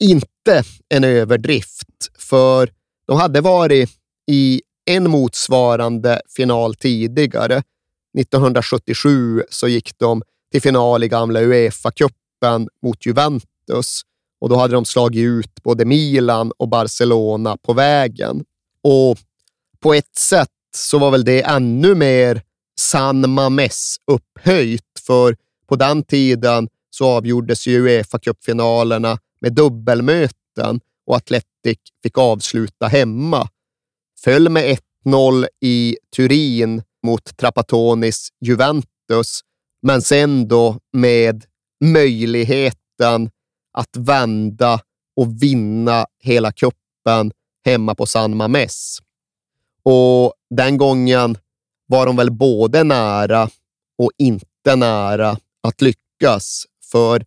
E: inte en överdrift, för de hade varit i en motsvarande final tidigare. 1977 så gick de till final i gamla Uefa-cupen mot Juventus och då hade de slagit ut både Milan och Barcelona på vägen. Och på ett sätt så var väl det ännu mer San Mames upphöjt, för på den tiden så avgjordes ju Uefa-cupfinalerna med dubbelmöten och Atletic fick avsluta hemma. Föll med 1-0 i Turin mot Trapatonis Juventus, men sen då med möjligheten att vända och vinna hela kuppen hemma på San Mames. Och den gången var de väl både nära och inte nära att lyckas. för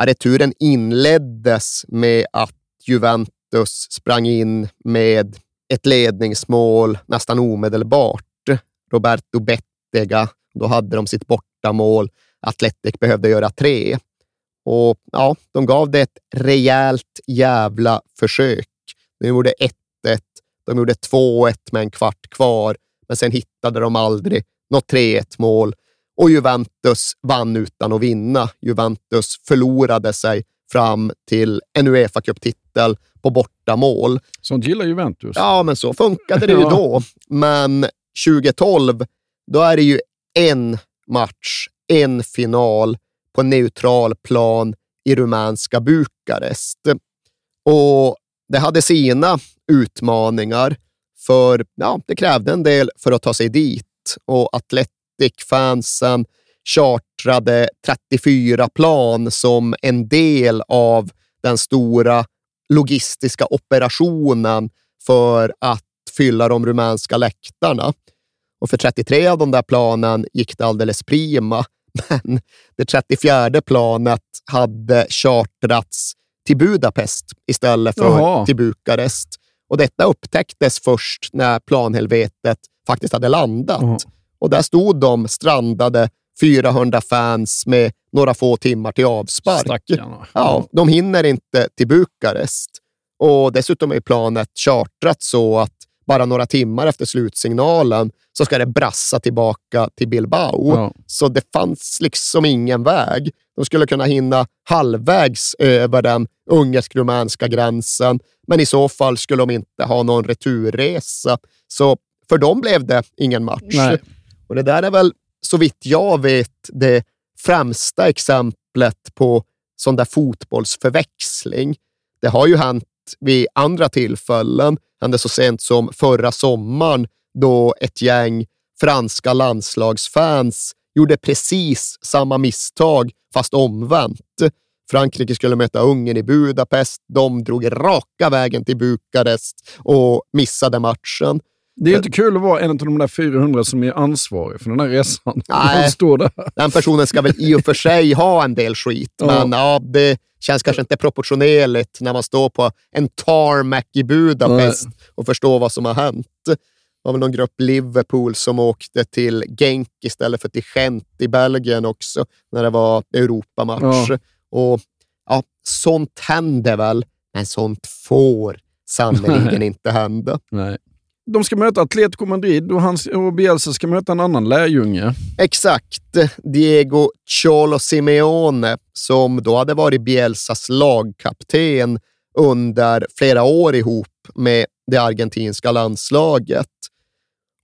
E: returen inleddes med att Juventus sprang in med ett ledningsmål nästan omedelbart. Roberto Bettega, då hade de sitt bortamål. Atletic behövde göra tre. Och ja, de gav det ett rejält jävla försök. De gjorde 1-1, de gjorde 2-1 med en kvart kvar, men sen hittade de aldrig något 3-1 mål och Juventus vann utan att vinna. Juventus förlorade sig fram till en Uefa Cup-titel på bortamål.
D: Sånt gillar Juventus.
E: Ja, men så funkade det ju då. Men 2012, då är det ju en match, en final på neutral plan i rumänska Bukarest. Och det hade sina utmaningar, för ja, det krävde en del för att ta sig dit. Och Athletic-fansen chartrade 34 plan som en del av den stora logistiska operationen för att fylla de rumänska läktarna. Och för 33 av de där planen gick det alldeles prima. Men det 34 planet hade chartrats till Budapest istället för
D: Jaha.
E: till Bukarest. Och detta upptäcktes först när planhelvetet faktiskt hade landat.
D: Jaha.
E: Och där stod de strandade 400 fans med några få timmar till avspark.
D: Stackarna.
E: Ja, de hinner inte till Bukarest. Och dessutom är planet chartrat så att bara några timmar efter slutsignalen så ska det brassa tillbaka till Bilbao.
D: Ja.
E: Så det fanns liksom ingen väg. De skulle kunna hinna halvvägs över den ungersk-rumänska gränsen, men i så fall skulle de inte ha någon returresa. Så för dem blev det ingen match.
D: Nej.
E: Och det där är väl, så vitt jag vet, det främsta exemplet på sån där fotbollsförväxling. Det har ju hänt vid andra tillfällen hände så sent som förra sommaren då ett gäng franska landslagsfans gjorde precis samma misstag, fast omvänt. Frankrike skulle möta Ungern i Budapest. De drog raka vägen till Bukarest och missade matchen.
D: Det är inte kul att vara en av de där 400 som är ansvarig för den här resan.
E: Nej.
D: Står där.
E: Den personen ska väl i och för sig ha en del skit,
D: Ja.
E: men ja, det känns kanske inte proportionerligt när man står på en tarmac i Budapest och förstår vad som har hänt. Det var väl någon grupp Liverpool som åkte till Genk istället för till Gent i Belgien också, när det var Europamatch.
D: Ja.
E: Och ja, sånt händer väl, men sånt får sannerligen inte hända.
D: Nej. De ska möta Atletico Madrid och, hans, och Bielsa ska möta en annan lärjunge.
E: Exakt. Diego Cholo Simeone, som då hade varit Bielsas lagkapten under flera år ihop med det argentinska landslaget.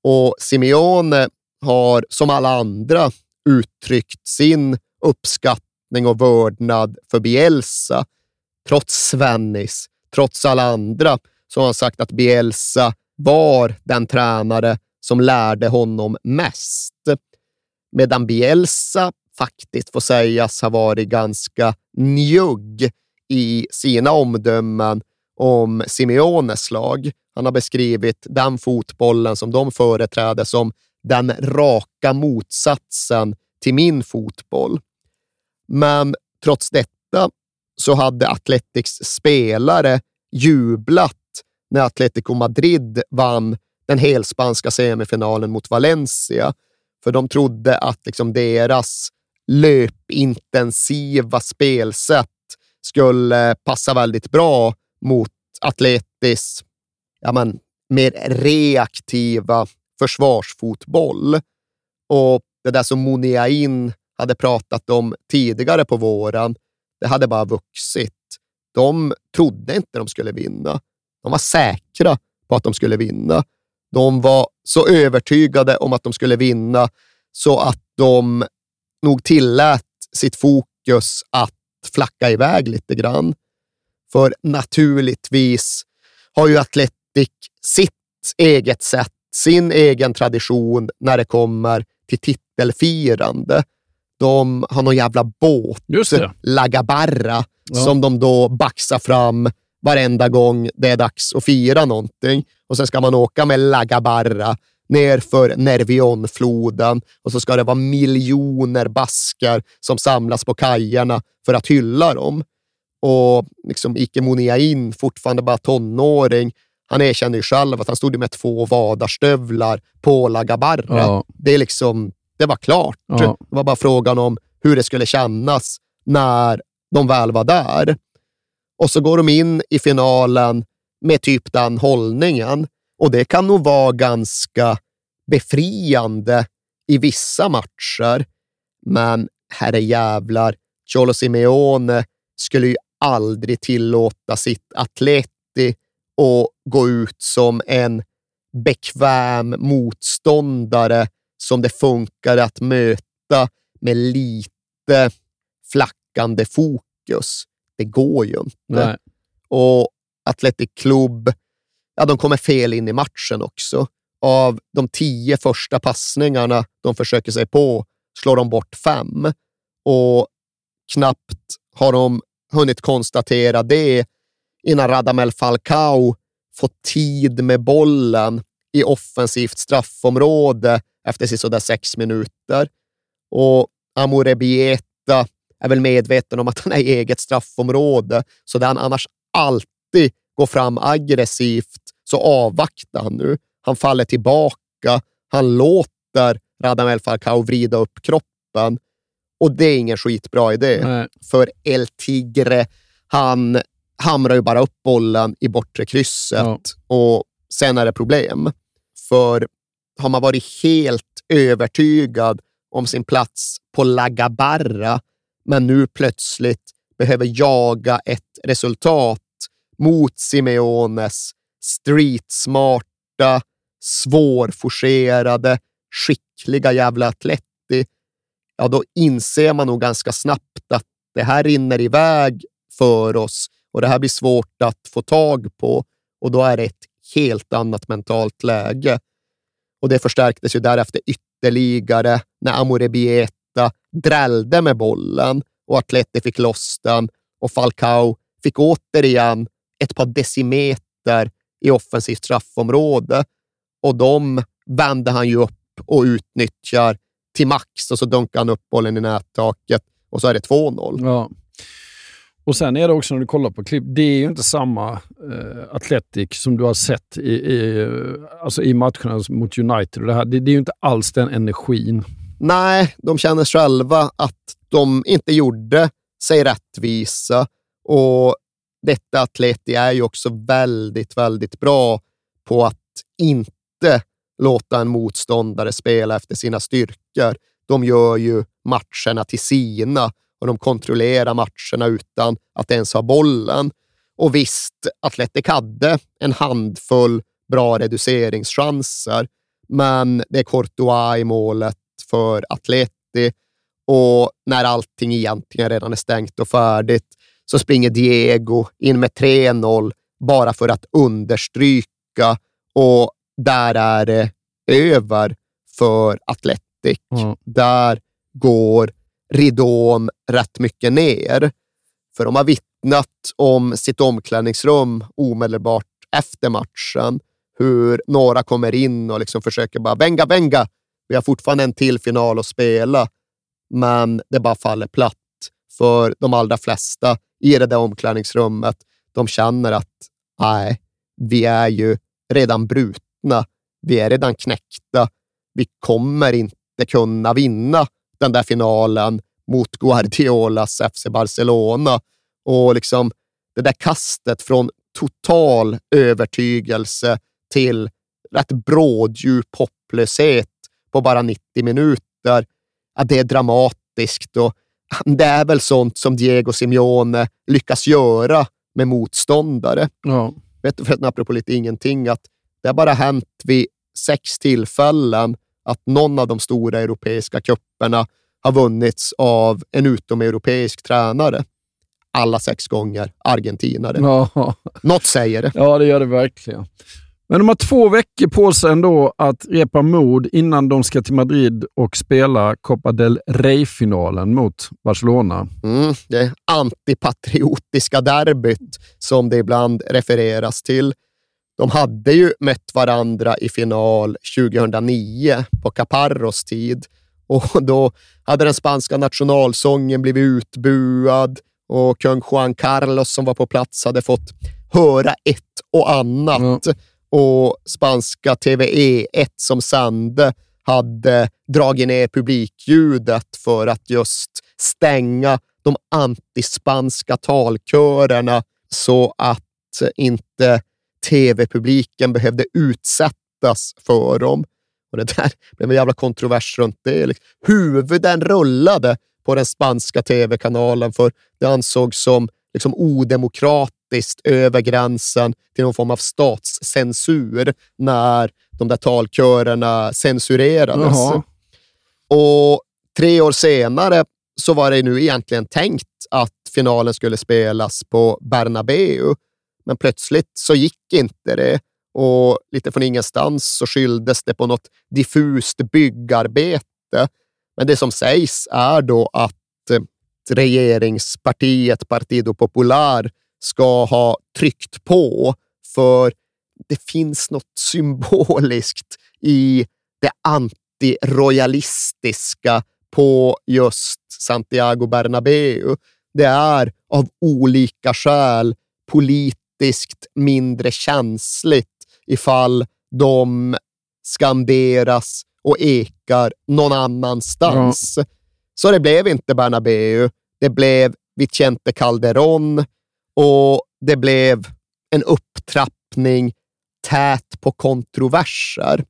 E: Och Simeone har, som alla andra, uttryckt sin uppskattning och vördnad för Bielsa. Trots Svennis, trots alla andra, så har han sagt att Bielsa var den tränare som lärde honom mest. Medan Bielsa faktiskt får sägas ha varit ganska njugg i sina omdömen om Simeones lag. Han har beskrivit den fotbollen som de företräder som den raka motsatsen till min fotboll. Men trots detta så hade Athletics spelare jublat när Atletico Madrid vann den helspanska semifinalen mot Valencia. För de trodde att liksom deras löpintensiva spelsätt skulle passa väldigt bra mot Atletis ja, men, mer reaktiva försvarsfotboll. Och det där som Muniain hade pratat om tidigare på våren, det hade bara vuxit. De trodde inte de skulle vinna. De var säkra på att de skulle vinna. De var så övertygade om att de skulle vinna så att de nog tillät sitt fokus att flacka iväg lite grann. För naturligtvis har ju Atletic sitt eget sätt, sin egen tradition när det kommer till titelfirande. De har någon jävla båt,
D: Just det.
E: La Gabarra,
D: Ja.
E: som de då baxar fram varenda gång det är dags att fira någonting. Och sen ska man åka med La Gabarra ner för Nervionfloden och så ska det vara miljoner baskar som samlas på kajerna för att hylla dem. Och liksom Ike Muniain, fortfarande bara tonåring, han erkänner ju själv att han stod med två vadarstövlar på La Gabarra.
D: Ja.
E: Det, är liksom, det var klart.
D: Ja.
E: Det var bara frågan om hur det skulle kännas när de väl var där. Och så går de in i finalen med typ den hållningen. Och det kan nog vara ganska befriande i vissa matcher. Men herre jävlar, Cholo Simeone skulle ju aldrig tillåta sitt Atleti att gå ut som en bekväm motståndare som det funkar att möta med lite flackande fokus. Det går ju inte.
D: Nej.
E: Och Athletic Club, ja, de kommer fel in i matchen också. Av de tio första passningarna de försöker sig på slår de bort fem. Och knappt har de hunnit konstatera det innan Radamel Falcao får tid med bollen i offensivt straffområde efter sådär sex minuter. Och Amore Bieta är väl medveten om att han är i eget straffområde, så där han annars alltid går fram aggressivt så avvaktar han nu. Han faller tillbaka. Han låter Radamel Falcao vrida upp kroppen och det är ingen skitbra idé.
D: Nej.
E: För El Tigre, han hamrar ju bara upp bollen i bortre krysset
D: Ja.
E: och sen är det problem. För har man varit helt övertygad om sin plats på La Gabarra, men nu plötsligt behöver jaga ett resultat mot Simeones streetsmarta, svårforcerade, skickliga jävla Atleti, ja då inser man nog ganska snabbt att det här rinner iväg för oss och det här blir svårt att få tag på och då är det ett helt annat mentalt läge. Och det förstärktes ju därefter ytterligare när Amore Morata drällde med bollen och Atleti fick loss den och Falcao fick återigen ett par decimeter i offensivt straffområde och de vände han ju upp och utnyttjar till max och så dunkar han upp bollen i nättaket och så är det 2-0.
D: Ja. Och sen är det också när du kollar på klipp, det är ju inte samma eh, Athletic som du har sett i, i, alltså i matcherna mot United. Och det, här. Det, det är ju inte alls den energin.
E: Nej, de känner själva att de inte gjorde sig rättvisa och detta Atleti är ju också väldigt, väldigt bra på att inte låta en motståndare spela efter sina styrkor. De gör ju matcherna till sina och de kontrollerar matcherna utan att ens ha bollen. Och visst, Atletic hade en handfull bra reduceringschanser, men det är Courtois i målet för Atleti och när allting egentligen redan är stängt och färdigt så springer Diego in med 3-0 bara för att understryka och där är det över för Atletic. Där går ridån rätt mycket ner. För de har vittnat om sitt omklädningsrum omedelbart efter matchen. Hur några kommer in och liksom försöker bara venga, venga. Vi har fortfarande en till final att spela, men det bara faller platt för de allra flesta i det där omklädningsrummet. De känner att nej, vi är ju redan brutna. Vi är redan knäckta. Vi kommer inte kunna vinna den där finalen mot Guardiolas FC Barcelona. Och liksom det där kastet från total övertygelse till rätt bråddjup hopplöshet på bara 90 minuter. Ja, det är dramatiskt och det är väl sånt som Diego Simeone lyckas göra med motståndare.
D: Ja.
E: Vet du, för apropå lite ingenting, att det har bara hänt vid sex tillfällen att någon av de stora europeiska kupperna har vunnits av en utomeuropeisk tränare. Alla sex gånger argentinare.
D: Ja.
E: Något säger det.
D: Ja, det gör det verkligen. Men de har två veckor på sig ändå att repa mod innan de ska till Madrid och spela Copa del Rey-finalen mot Barcelona.
E: Mm, det antipatriotiska derbyt som det ibland refereras till. De hade ju mött varandra i final 2009 på Caparros tid och då hade den spanska nationalsången blivit utbuad och kung Juan Carlos som var på plats hade fått höra ett och annat. Mm. Och spanska TVE1 som sände hade dragit ner publikljudet för att just stänga de antispanska talkörerna så att inte tv-publiken behövde utsättas för dem. Och det där blev en jävla kontrovers runt det. Liksom, huvuden rullade på den spanska tv-kanalen för det ansågs som liksom odemokratiskt över gränsen till någon form av statscensur när de där talkörerna censurerades. Jaha. Och tre år senare så var det nu egentligen tänkt att finalen skulle spelas på Bernabeu, men plötsligt så gick inte det och lite från ingenstans så skylldes det på något diffust byggarbete. Men det som sägs är då att regeringspartiet Partido Popular ska ha tryckt på för det finns något symboliskt i det antirojalistiska på just Santiago Bernabéu. Det är av olika skäl politiskt mindre känsligt ifall de skanderas och ekar någon annanstans. Ja. Så det blev inte Bernabéu. Det blev Vicente Calderón och det blev en upptrappning tät på kontroverser.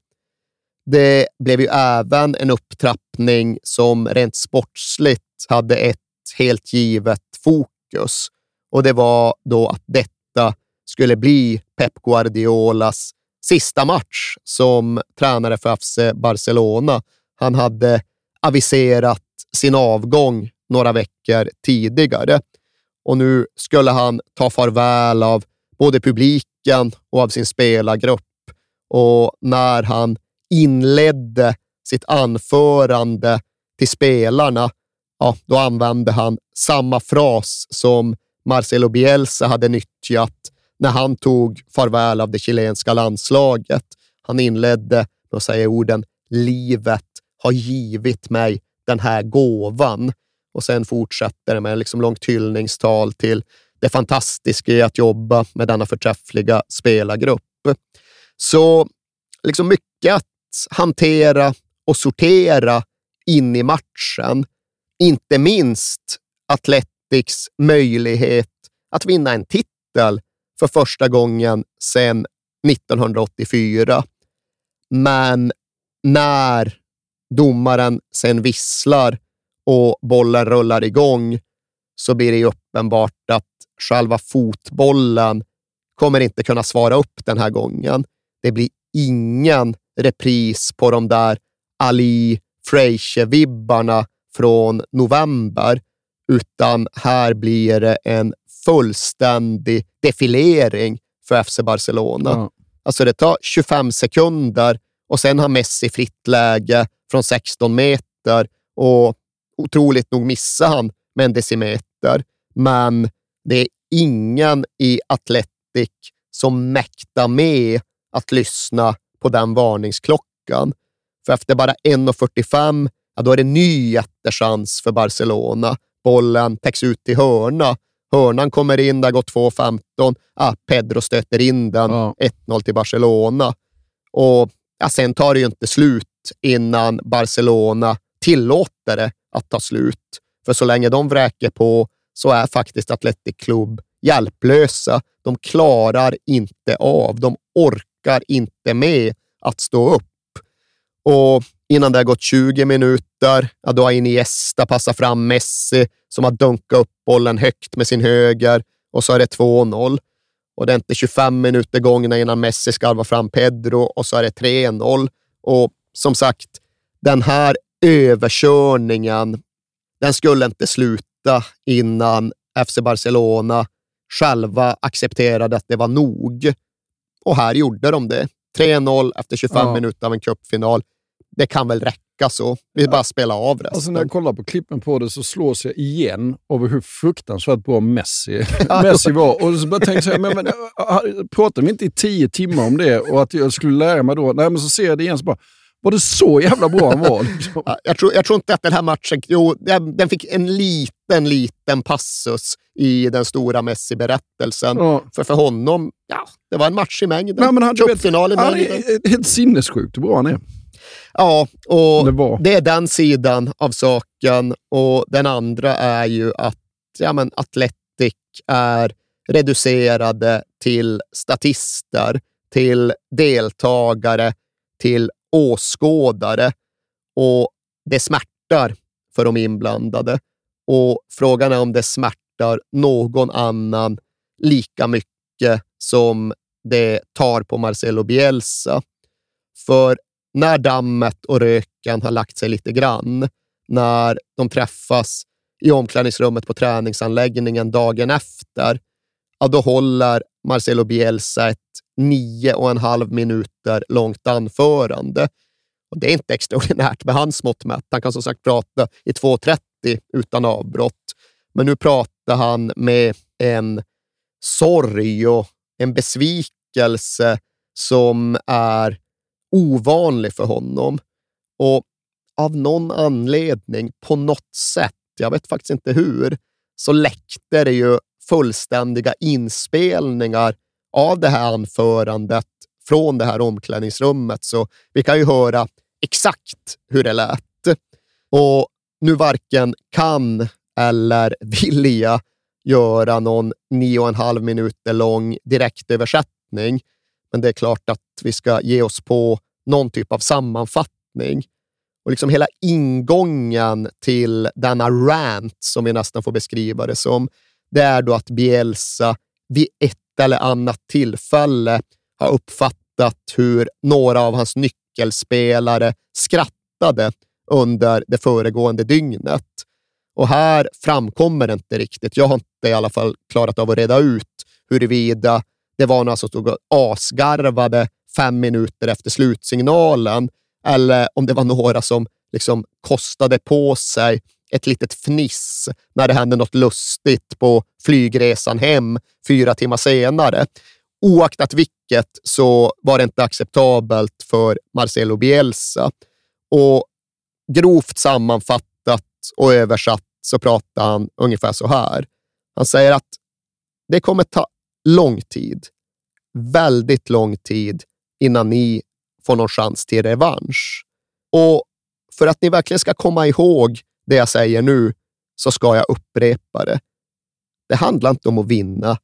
E: Det blev ju även en upptrappning som rent sportsligt hade ett helt givet fokus och det var då att detta skulle bli Pep Guardiolas sista match som tränare för FC Barcelona. Han hade aviserat sin avgång några veckor tidigare och nu skulle han ta farväl av både publiken och av sin spelargrupp. Och när han inledde sitt anförande till spelarna, ja, då använde han samma fras som Marcelo Bielsa hade nyttjat när han tog farväl av det chilenska landslaget. Han inledde med att säga orden “Livet har givit mig den här gåvan” och sen fortsätter det med liksom långt hyllningstal till det fantastiska i att jobba med denna förträffliga spelargrupp. Så liksom mycket att hantera och sortera in i matchen. Inte minst Athletics möjlighet att vinna en titel för första gången sedan 1984. Men när domaren sen visslar och bollen rullar igång så blir det uppenbart att själva fotbollen kommer inte kunna svara upp den här gången. Det blir ingen repris på de där Ali Frazier-vibbarna från november, utan här blir det en fullständig defilering för FC Barcelona. Ja. Alltså det tar 25 sekunder och sen har Messi fritt läge från 16 meter och otroligt nog missar han med en decimeter. Men det är ingen i Atletic som mäktar med att lyssna på den varningsklockan. För efter bara 1.45, ja, då är det ny jättechans för Barcelona. Bollen täcks ut i hörna. Hörnan kommer in, har gått 2.15. Ah, Pedro stöter in den. Ja. 1-0 till Barcelona. Och ja, Sen tar det ju inte slut innan Barcelona tillåter det att ta slut. För så länge de vräker på så är faktiskt Athletic Club hjälplösa. De klarar inte av, de orkar inte med att stå upp. Och innan det har gått 20 minuter, ja, då har Iniesta passat fram Messi som har dunkat upp bollen högt med sin höger och så är det 2-0. Och det är inte 25 minuter gångna innan Messi skarvar fram Pedro och så är det 3-0. Och som sagt, den här överkörningen, den skulle inte sluta innan FC Barcelona själva accepterade att det var nog. Och här gjorde de det. 3-0 efter 25 ja. minuter av en cupfinal. Det kan väl räcka så. Vi bara spelar av resten.
D: Alltså när jag kollar på klippen på det så slås jag igen över hur fruktansvärt bra Messi, Messi var. Och så bara tänkte jag, men, men, pratar vi inte i tio timmar om det och att jag skulle lära mig då? Nej, men så ser jag det igen så bara, var det så jävla bra han var? Liksom?
E: jag, tror, jag tror inte att den här matchen... Jo, den fick en liten, liten passus i den stora Messi-berättelsen. Ja. För för honom, ja, det var en match i mängden.
D: Nej, men han, Cupfinal i mängden. Han är helt sinnessjukt hur bra han är.
E: Ja, och det, det, är den sidan av saken. Och den andra är ju att ja, men Atletic är reducerade till statister, till deltagare, till åskådare och det smärtar för de inblandade. Och frågan är om det smärtar någon annan lika mycket som det tar på Marcelo Bielsa. För när dammet och röken har lagt sig lite grann, när de träffas i omklädningsrummet på träningsanläggningen dagen efter, ja, då håller Marcelo Bielsa ett nio och en halv minuter långt anförande. Och det är inte extraordinärt med hans mått mätt. Han kan som sagt prata i 2.30 utan avbrott. Men nu pratar han med en sorg och en besvikelse som är ovanlig för honom. Och av någon anledning, på något sätt, jag vet faktiskt inte hur, så läckte det ju fullständiga inspelningar av det här anförandet från det här omklädningsrummet. Så vi kan ju höra exakt hur det lät. Och nu varken kan eller vill jag göra någon nio och en halv minuter lång direktöversättning. Men det är klart att vi ska ge oss på någon typ av sammanfattning. Och liksom hela ingången till denna rant, som vi nästan får beskriva det som, det är då att Bielsa vid ett eller annat tillfälle har uppfattat hur några av hans nyckelspelare skrattade under det föregående dygnet. Och här framkommer det inte riktigt. Jag har inte i alla fall klarat av att reda ut huruvida det var några som stod och asgarvade fem minuter efter slutsignalen eller om det var några som liksom kostade på sig ett litet fniss när det hände något lustigt på flygresan hem fyra timmar senare. Oaktat vilket så var det inte acceptabelt för Marcelo Bielsa. Och grovt sammanfattat och översatt så pratar han ungefär så här. Han säger att det kommer ta lång tid, väldigt lång tid innan ni får någon chans till revansch. Och för att ni verkligen ska komma ihåg det jag säger nu, så ska jag upprepa det. Det handlar inte om att vinna.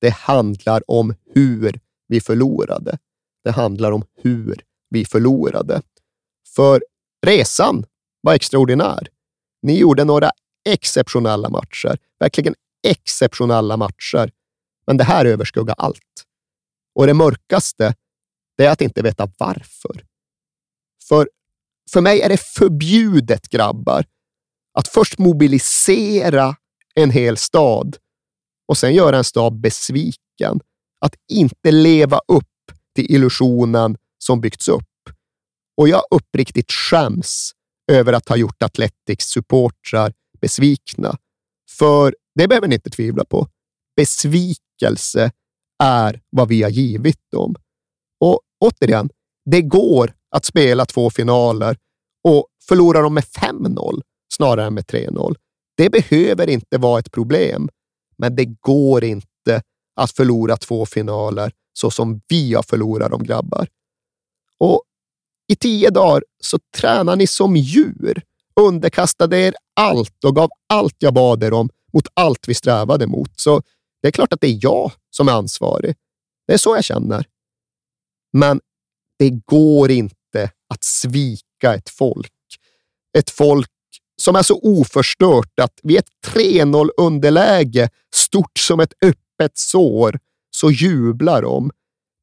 E: Det handlar om hur vi förlorade. Det handlar om hur vi förlorade. För resan var extraordinär. Ni gjorde några exceptionella matcher. Verkligen exceptionella matcher. Men det här överskuggar allt. Och det mörkaste, det är att inte veta varför. För, för mig är det förbjudet, grabbar, att först mobilisera en hel stad och sen göra en stad besviken. Att inte leva upp till illusionen som byggts upp. Och jag uppriktigt skäms över att ha gjort Athletics supportrar besvikna. För det behöver ni inte tvivla på. Besvikelse är vad vi har givit dem. Och återigen, det går att spela två finaler och förlora dem med 5-0 snarare än med 3-0. Det behöver inte vara ett problem, men det går inte att förlora två finaler så som vi har förlorat dem, grabbar. Och i tio dagar så tränar ni som djur, underkastade er allt och gav allt jag bad er om mot allt vi strävade mot. Så det är klart att det är jag som är ansvarig. Det är så jag känner. Men det går inte att svika ett folk. Ett folk som är så oförstört att vid ett 3-0 underläge, stort som ett öppet sår, så jublar de.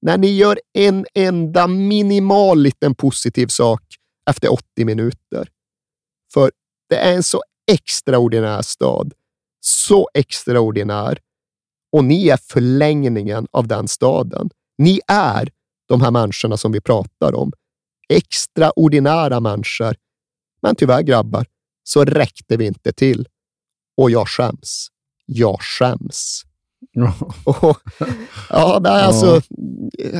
E: När ni gör en enda minimal liten positiv sak efter 80 minuter. För det är en så extraordinär stad. Så extraordinär. Och ni är förlängningen av den staden. Ni är de här människorna som vi pratar om. Extraordinära människor Men tyvärr grabbar, så räckte vi inte till. Och jag skäms. Jag skäms. Och, ja, det är alltså,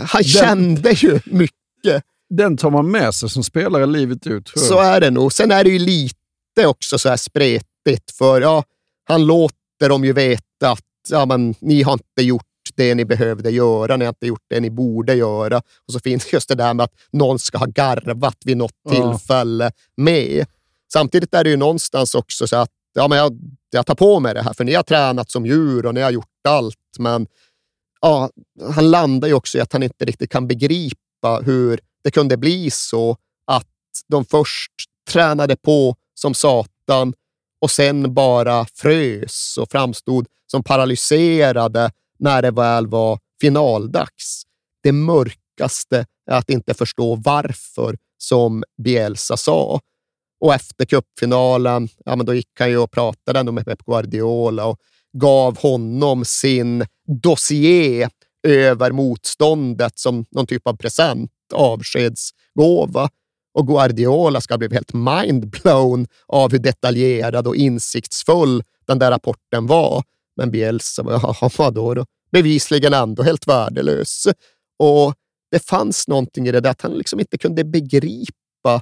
E: han kände ju mycket.
D: Den tar man med sig som spelare livet ut.
E: Så är det nog. Sen är det ju lite också så här spretigt, för ja, han låter dem ju veta att ja, men, ni har inte gjort det ni behövde göra, ni har inte gjort det ni borde göra. Och så finns just det där med att någon ska ha garvat vid något
D: Ja.
E: tillfälle med. Samtidigt är det ju någonstans också så att ja, men jag, jag tar på mig det här, för ni har tränat som djur och ni har gjort allt. Men ja, han landar ju också i att han inte riktigt kan begripa hur det kunde bli så att de först tränade på som satan och sen bara frös och framstod som paralyserade när det väl var finaldags. Det mörkaste är att inte förstå varför, som Bielsa sa. Och efter cupfinalen, ja, men då gick han ju och pratade ändå med Pep Guardiola och gav honom sin dossier över motståndet som någon typ av present, avskedsgåva. Och Guardiola ska bli helt mindblown av hur detaljerad och insiktsfull den där rapporten var. Men Bielsa, ja, vadå då? Bevisligen ändå helt värdelös. Och det fanns någonting i det där att han liksom inte kunde begripa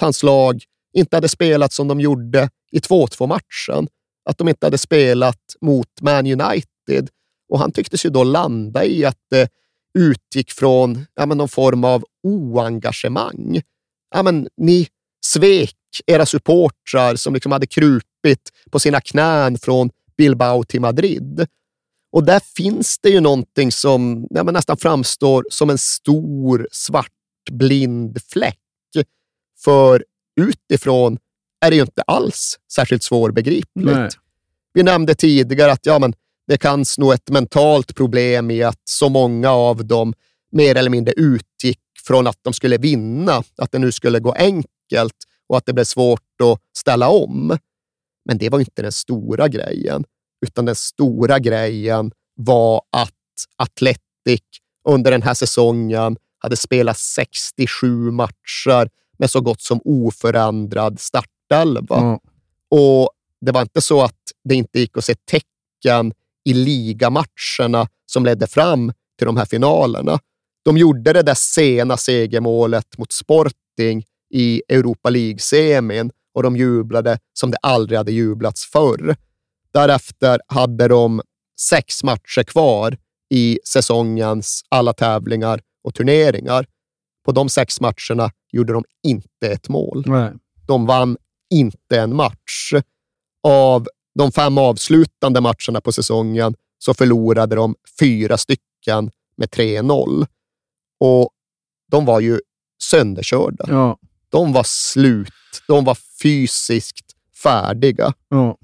E: hans lag inte hade spelat som de gjorde i 2-2-matchen. Att de inte hade spelat mot Man United. Och han tycktes ju då landa i att det utgick från ja, men någon form av oengagemang. Ja, men ni svek era supportrar som liksom hade krupit på sina knän från Bilbao till Madrid. Och där finns det ju någonting som ja, men nästan framstår som en stor svart blind fläck. För utifrån är det ju inte alls särskilt svårbegripligt.
D: Nej.
E: Vi nämnde tidigare att ja, men det kan nå ett mentalt problem i att så många av dem mer eller mindre utgick från att de skulle vinna, att det nu skulle gå enkelt och att det blev svårt att ställa om. Men det var inte den stora grejen, utan den stora grejen var att Athletic under den här säsongen hade spelat 67 matcher med så gott som oförändrad startelva.
D: Ja.
E: Och det var inte så att det inte gick att se tecken i ligamatcherna som ledde fram till de här finalerna. De gjorde det där sena segermålet mot Sporting i Europa League-semin och de jublade som det aldrig hade jublats förr. Därefter hade de sex matcher kvar i säsongens alla tävlingar och turneringar. På de sex matcherna gjorde de inte ett mål.
D: Nej.
E: De vann inte en match. Av de fem avslutande matcherna på säsongen så förlorade de fyra stycken med 3-0. Och de var ju sönderkörda.
D: Ja.
E: De var slut. De var fysiskt färdiga.
D: Ja.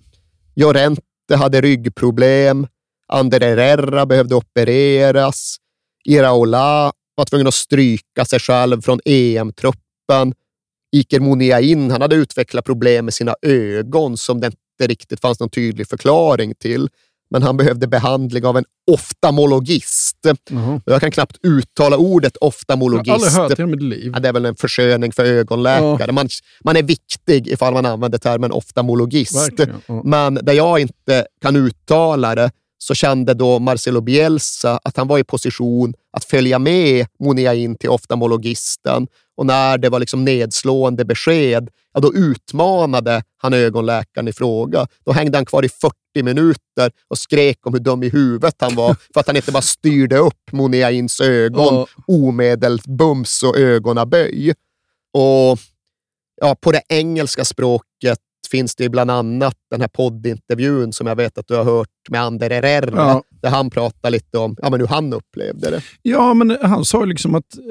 E: Llorente hade ryggproblem. Ander Herrera behövde opereras. Iraola var tvungen att stryka sig själv från EM-truppen. Iker Muniain, han hade utvecklat problem med sina ögon som det inte riktigt fanns någon tydlig förklaring till. Men han behövde behandling av en oftalmologist.
D: Jaha.
E: Jag kan knappt uttala ordet oftalmologist.
D: Jag har aldrig hört det i mitt liv.
E: Ja, det är väl en försköning för ögonläkare. Man, man är viktig ifall man använder termen oftalmologist.
D: Verkligen, ja.
E: Men där jag inte kan uttala det så kände då Marcelo Bielsa att han var i position att följa med Monia in till oftalmologisten. Och när det var liksom nedslående besked, ja, då utmanade han ögonläkaren i fråga. Då hängde han kvar i 40 minuter och skrek om hur dum i huvudet han var för att han inte bara styrde upp Monia Ins ögon
D: Ja.
E: omedelbums och ögonaböj. Och ja, på det engelska språket finns det bland annat den här poddintervjun som jag vet att du har hört med Ander Herrera,
D: Ja.
E: där han pratar lite om ja, men hur han upplevde det.
D: Ja, men han sa liksom att eh,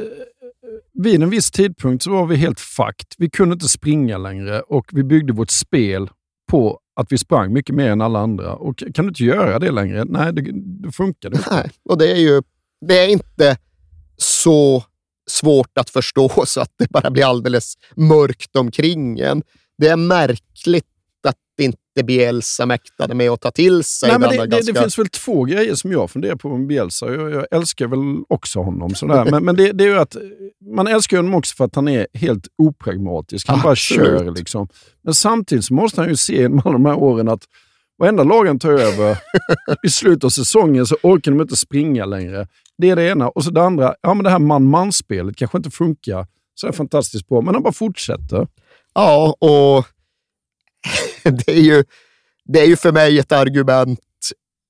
D: vid en viss tidpunkt så var vi helt fucked. Vi kunde inte springa längre och vi byggde vårt spel på att vi sprang mycket mer än alla andra. Och kan du inte göra det längre? Nej, det, det funkar det inte.
E: Nej, och det är ju det är inte så svårt att förstå så att det bara blir alldeles mörkt omkring en. Det är märkligt att inte Bielsa mäktade med att ta till sig.
D: Nej, men det, det,
E: ganska...
D: det finns väl två grejer som jag funderar på med Bielsa. Jag, jag älskar väl också honom. Sådär. Men, men det, det är ju att man älskar honom också för att han är helt opragmatisk. Han bara
E: Absolut.
D: kör liksom. Men samtidigt så måste han ju se genom alla de här åren att varenda lag han tar över i slutet av säsongen så orkar de inte springa längre. Det är det ena. Och så det andra, ja men det här man-man-spelet kanske inte funkar så är fantastiskt bra, men han bara fortsätter.
E: Ja, och det är, ju, det är ju för mig ett argument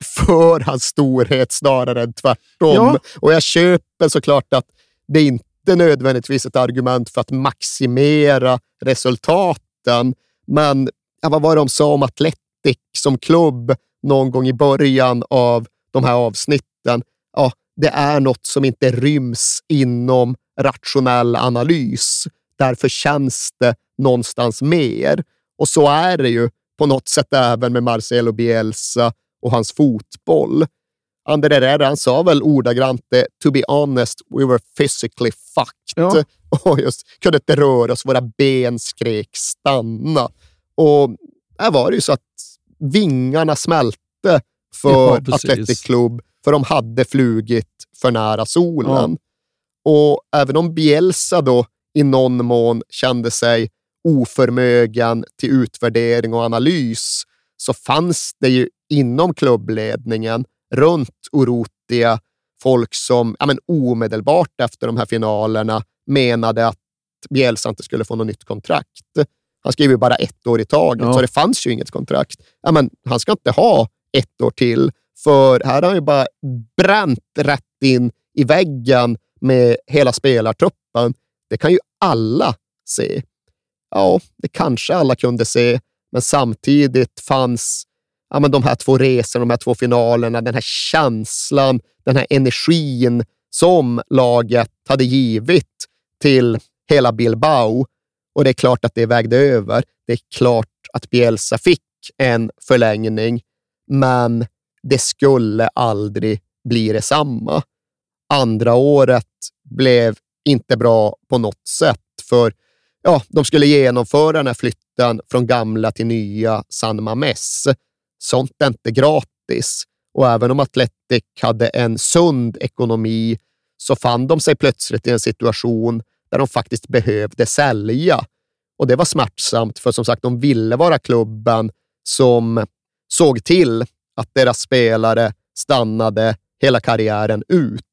E: för hans storhet snarare än tvärtom.
D: Ja.
E: Och jag köper såklart att det inte nödvändigtvis är ett argument för att maximera resultaten. Men ja, vad var det de sa om Atletic som klubb någon gång i början av de här avsnitten? Ja, det är något som inte ryms inom rationell analys. Därför känns det någonstans mer. Och så är det ju på något sätt även med Marcelo Bielsa och hans fotboll. André Herrera han sa väl ordagrant det, to be honest, we were physically fucked.
D: Ja.
E: Och just kunde inte röra oss, våra ben skrek stanna. Och här var det ju så att vingarna smälte för
D: Ja, precis.
E: Athletic Club, för de hade flugit för nära solen. Och även om Bielsa då i någon mån kände sig oförmögen till utvärdering och analys, så fanns det ju inom klubbledningen runt Orotia folk som ja, men omedelbart efter de här finalerna menade att Bielsa inte skulle få något nytt kontrakt. Han skrev ju bara ett år i taget,
D: Ja.
E: så det fanns ju inget kontrakt. Ja, men han ska inte ha ett år till, för här har han ju bara bränt rätt in i väggen med hela spelartruppen. Det kan ju alla se. Ja, det kanske alla kunde se, men samtidigt fanns ja, men de här två resorna, de här två finalerna, den här känslan, den här energin som laget hade givit till hela Bilbao. Och det är klart att det vägde över. Det är klart att Bielsa fick en förlängning, men det skulle aldrig bli detsamma. Andra året blev inte bra på något sätt, för ja, de skulle genomföra den här flytten från gamla till nya San Mames. Sånt är inte gratis. Och även om Atletic hade en sund ekonomi så fann de sig plötsligt i en situation där de faktiskt behövde sälja. Och det var smärtsamt, för som sagt, de ville vara klubben som såg till att deras spelare stannade hela karriären ut.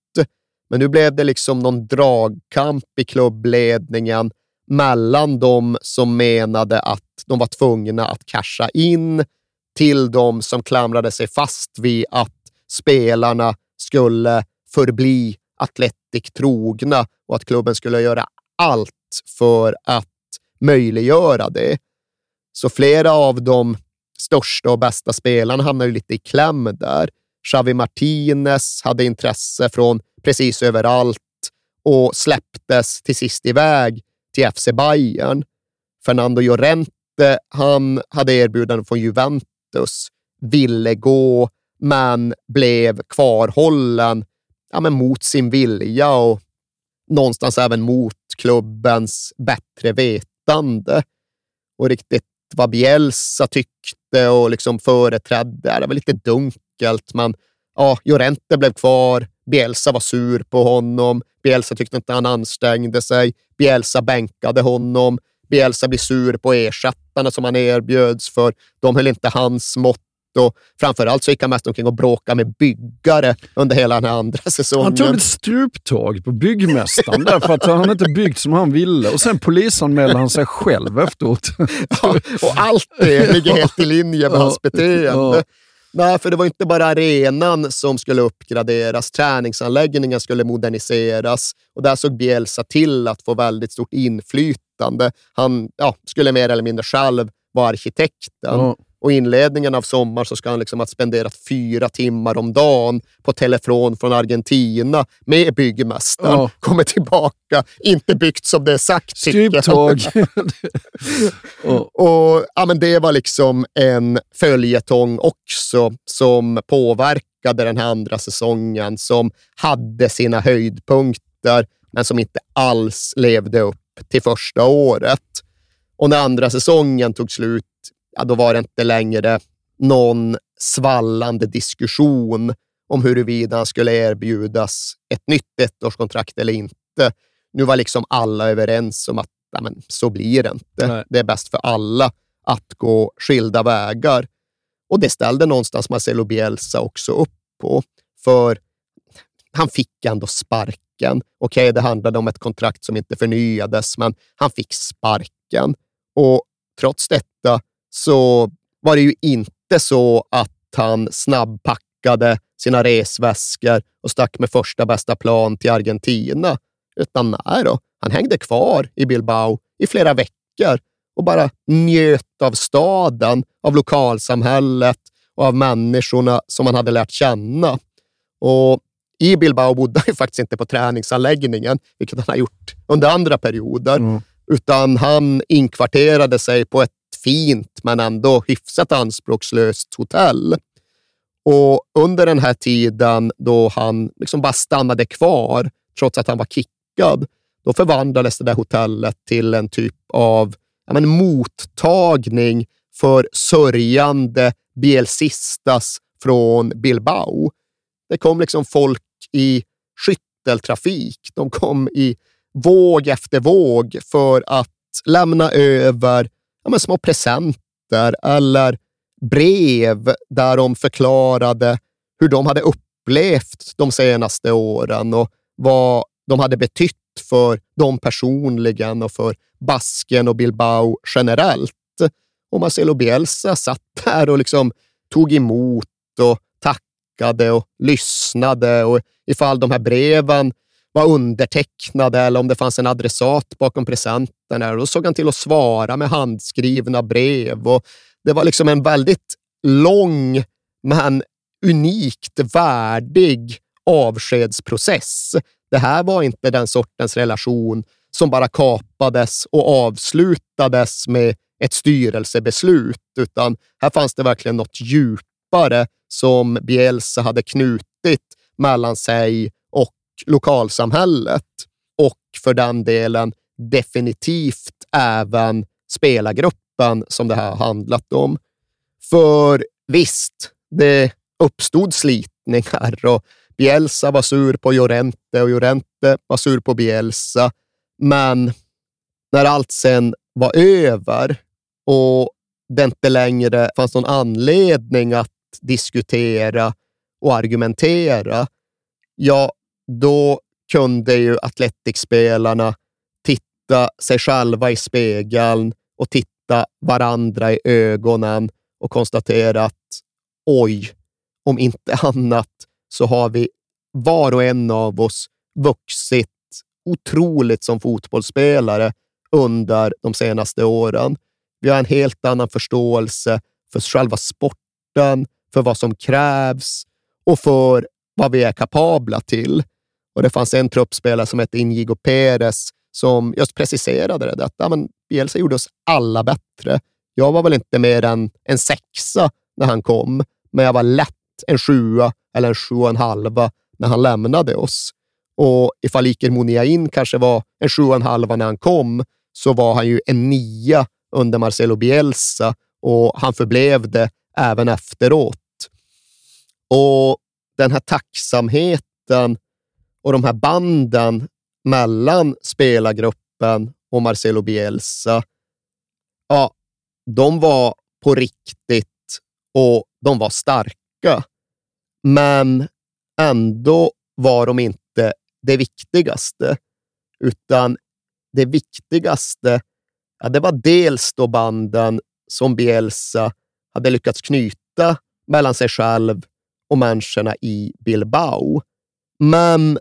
E: Men nu blev det liksom någon dragkamp i klubbledningen mellan de som menade att de var tvungna att casha in till de som klamrade sig fast vid att spelarna skulle förbli Atletic trogna och att klubben skulle göra allt för att möjliggöra det. Så flera av de största och bästa spelarna hamnade ju lite i kläm där. Xavi Martinez hade intresse från precis överallt och släpptes till sist iväg till FC Bayern. Fernando Llorente, han hade erbjudanden från Juventus, ville gå, men blev kvarhållen ja, men mot sin vilja och någonstans även mot klubbens bättre vetande. Och riktigt vad Bielsa tyckte och liksom företrädde, det var lite dunkelt, men ja, Llorente blev kvar. Bielsa var sur på honom. Bielsa tyckte inte han ansträngde sig. Bielsa bänkade honom. Bielsa blir sur på ersättarna som han erbjöds för. De höll inte hans mått. Och framförallt så gick han mest omkring och bråkade med byggare under hela den här andra säsongen.
D: Han tog ett struptag på byggmästaren därför att han inte byggt som han ville. Och sen polisanmälde han sig själv efteråt.
E: och allt det ligger helt i linje med
D: Ja,
E: hans beteende.
D: ja.
E: Nej, för det var inte bara arenan som skulle uppgraderas. Träningsanläggningen skulle moderniseras och där såg Bielsa till att få väldigt stort inflytande. Han ja, skulle mer eller mindre själv vara arkitekten.
D: Ja.
E: Och inledningen av sommar så ska han liksom ha spenderat fyra timmar om dagen på telefon från Argentina med byggmästaren.
D: Ja.
E: Kommer tillbaka, inte byggt som det är sagt. han.
D: Struptag.
E: Och ja, men Det var liksom en följetong också som påverkade den här andra säsongen, som hade sina höjdpunkter, men som inte alls levde upp till första året. Och när andra säsongen tog slut ja, då var det inte längre någon svallande diskussion om huruvida han skulle erbjudas ett nytt ettårskontrakt eller inte. Nu var liksom alla överens om att ja, men, så blir det inte.
D: Nej.
E: Det är bäst för alla att gå skilda vägar. Och det ställde någonstans Marcelo Bielsa också upp på. För han fick ändå sparken. Okej, det handlade om ett kontrakt som inte förnyades, men han fick sparken. Och trots detta så var det ju inte så att han snabbpackade sina resväskor och stack med första bästa plan till Argentina. Utan nej då, han hängde kvar i Bilbao i flera veckor och bara njöt av staden, av lokalsamhället och av människorna som han hade lärt känna. Och i Bilbao bodde han ju faktiskt inte på träningsanläggningen, vilket han har gjort under andra perioder, utan han inkvarterade sig på ett fint men ändå hyfsat anspråkslöst hotell. Och under den här tiden då han liksom bara stannade kvar, trots att han var kickad, då förvandlades det där hotellet till en typ av ja, men, mottagning för sörjande bielsistas från Bilbao. Det kom liksom folk i skytteltrafik. De kom i våg efter våg för att lämna över ja, men små presenter eller brev där de förklarade hur de hade upplevt de senaste åren och vad de hade betytt för dem personligen och för Basken och Bilbao generellt. Och Marcelo Bielsa satt där och liksom tog emot och tackade och lyssnade och ifall de här breven var undertecknade eller om det fanns en adressat bakom presenterna. Då såg han till att svara med handskrivna brev. Och det var liksom en väldigt lång men unikt värdig avskedsprocess. Det här var inte den sortens relation som bara kapades och avslutades med ett styrelsebeslut, utan här fanns det verkligen något djupare som Bielsa hade knutit mellan sig lokalsamhället och för den delen definitivt även spelargruppen som det här handlat om. För visst, det uppstod slitningar och Bielsa var sur på Llorente och Llorente var sur på Bielsa. Men när allt sen var över och det inte längre fanns någon anledning att diskutera och argumentera, ja, då kunde ju Atletic-spelarna titta sig själva i spegeln och titta varandra i ögonen och konstatera att oj, om inte annat så har vi var och en av oss vuxit otroligt som fotbollsspelare under de senaste åren. Vi har en helt annan förståelse för själva sporten, för vad som krävs och för vad vi är kapabla till. Och Det fanns en truppspelare som hette Inigo Perez som just preciserade det. Att, ja, men Bielsa gjorde oss alla bättre. Jag var väl inte mer än en sexa när han kom, men jag var lätt en sjua eller en sju och en halva när han lämnade oss. Och ifall Iker Muniain kanske var en sju och en halva när han kom, så var han ju en nia under Marcelo Bielsa och han förblev det även efteråt. Och den här tacksamheten och de här banden mellan spelargruppen och Marcelo Bielsa, ja, de var på riktigt och de var starka. Men ändå var de inte det viktigaste, utan det viktigaste ja, det var dels då banden som Bielsa hade lyckats knyta mellan sig själv och människorna i Bilbao. Men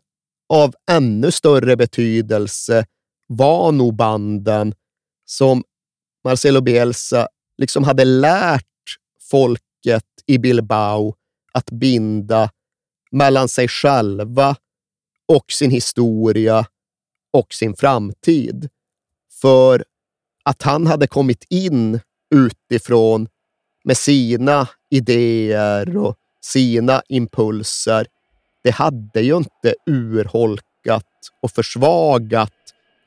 E: av ännu större betydelse var nog banden som Marcelo Bielsa liksom hade lärt folket i Bilbao att binda mellan sig själva och sin historia och sin framtid. För att han hade kommit in utifrån med sina idéer och sina impulser, det hade ju inte urholkat och försvagat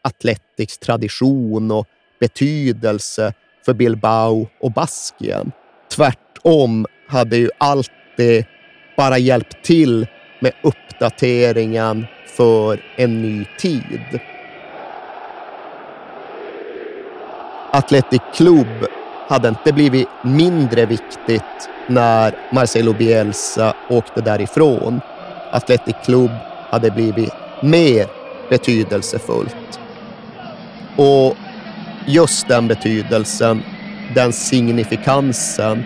E: Athletics tradition och betydelse för Bilbao och Baskien. Tvärtom hade ju allt det bara hjälpt till med uppdateringen för en ny tid. Athletic Club hade inte blivit mindre viktigt när Marcelo Bielsa åkte därifrån. Athletic Club hade blivit mer betydelsefullt. Och just den betydelsen, den signifikansen,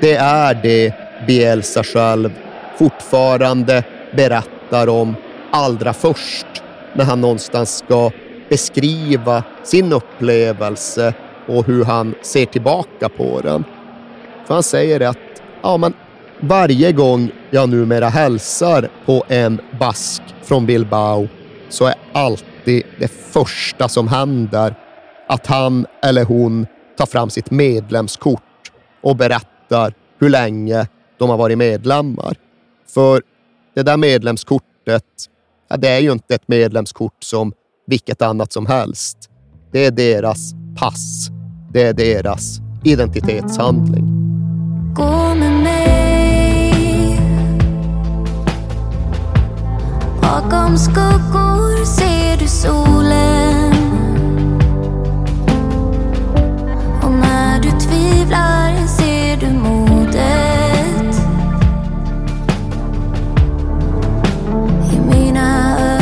E: det är det Bielsa själv fortfarande berättar om allra först när han någonstans ska beskriva sin upplevelse och hur han ser tillbaka på den. För han säger att ja, men varje gång jag numera hälsar på en bask från Bilbao så är alltid det första som händer att han eller hon tar fram sitt medlemskort och berättar hur länge de har varit medlemmar. För det där medlemskortet, ja, det är ju inte ett medlemskort som vilket annat som helst. Det är deras pass. Det är deras identitetshandling.
L: Gå med mig Bakom skuggor ser du solen. Och när du tvivlar ser du modet. I mina ögon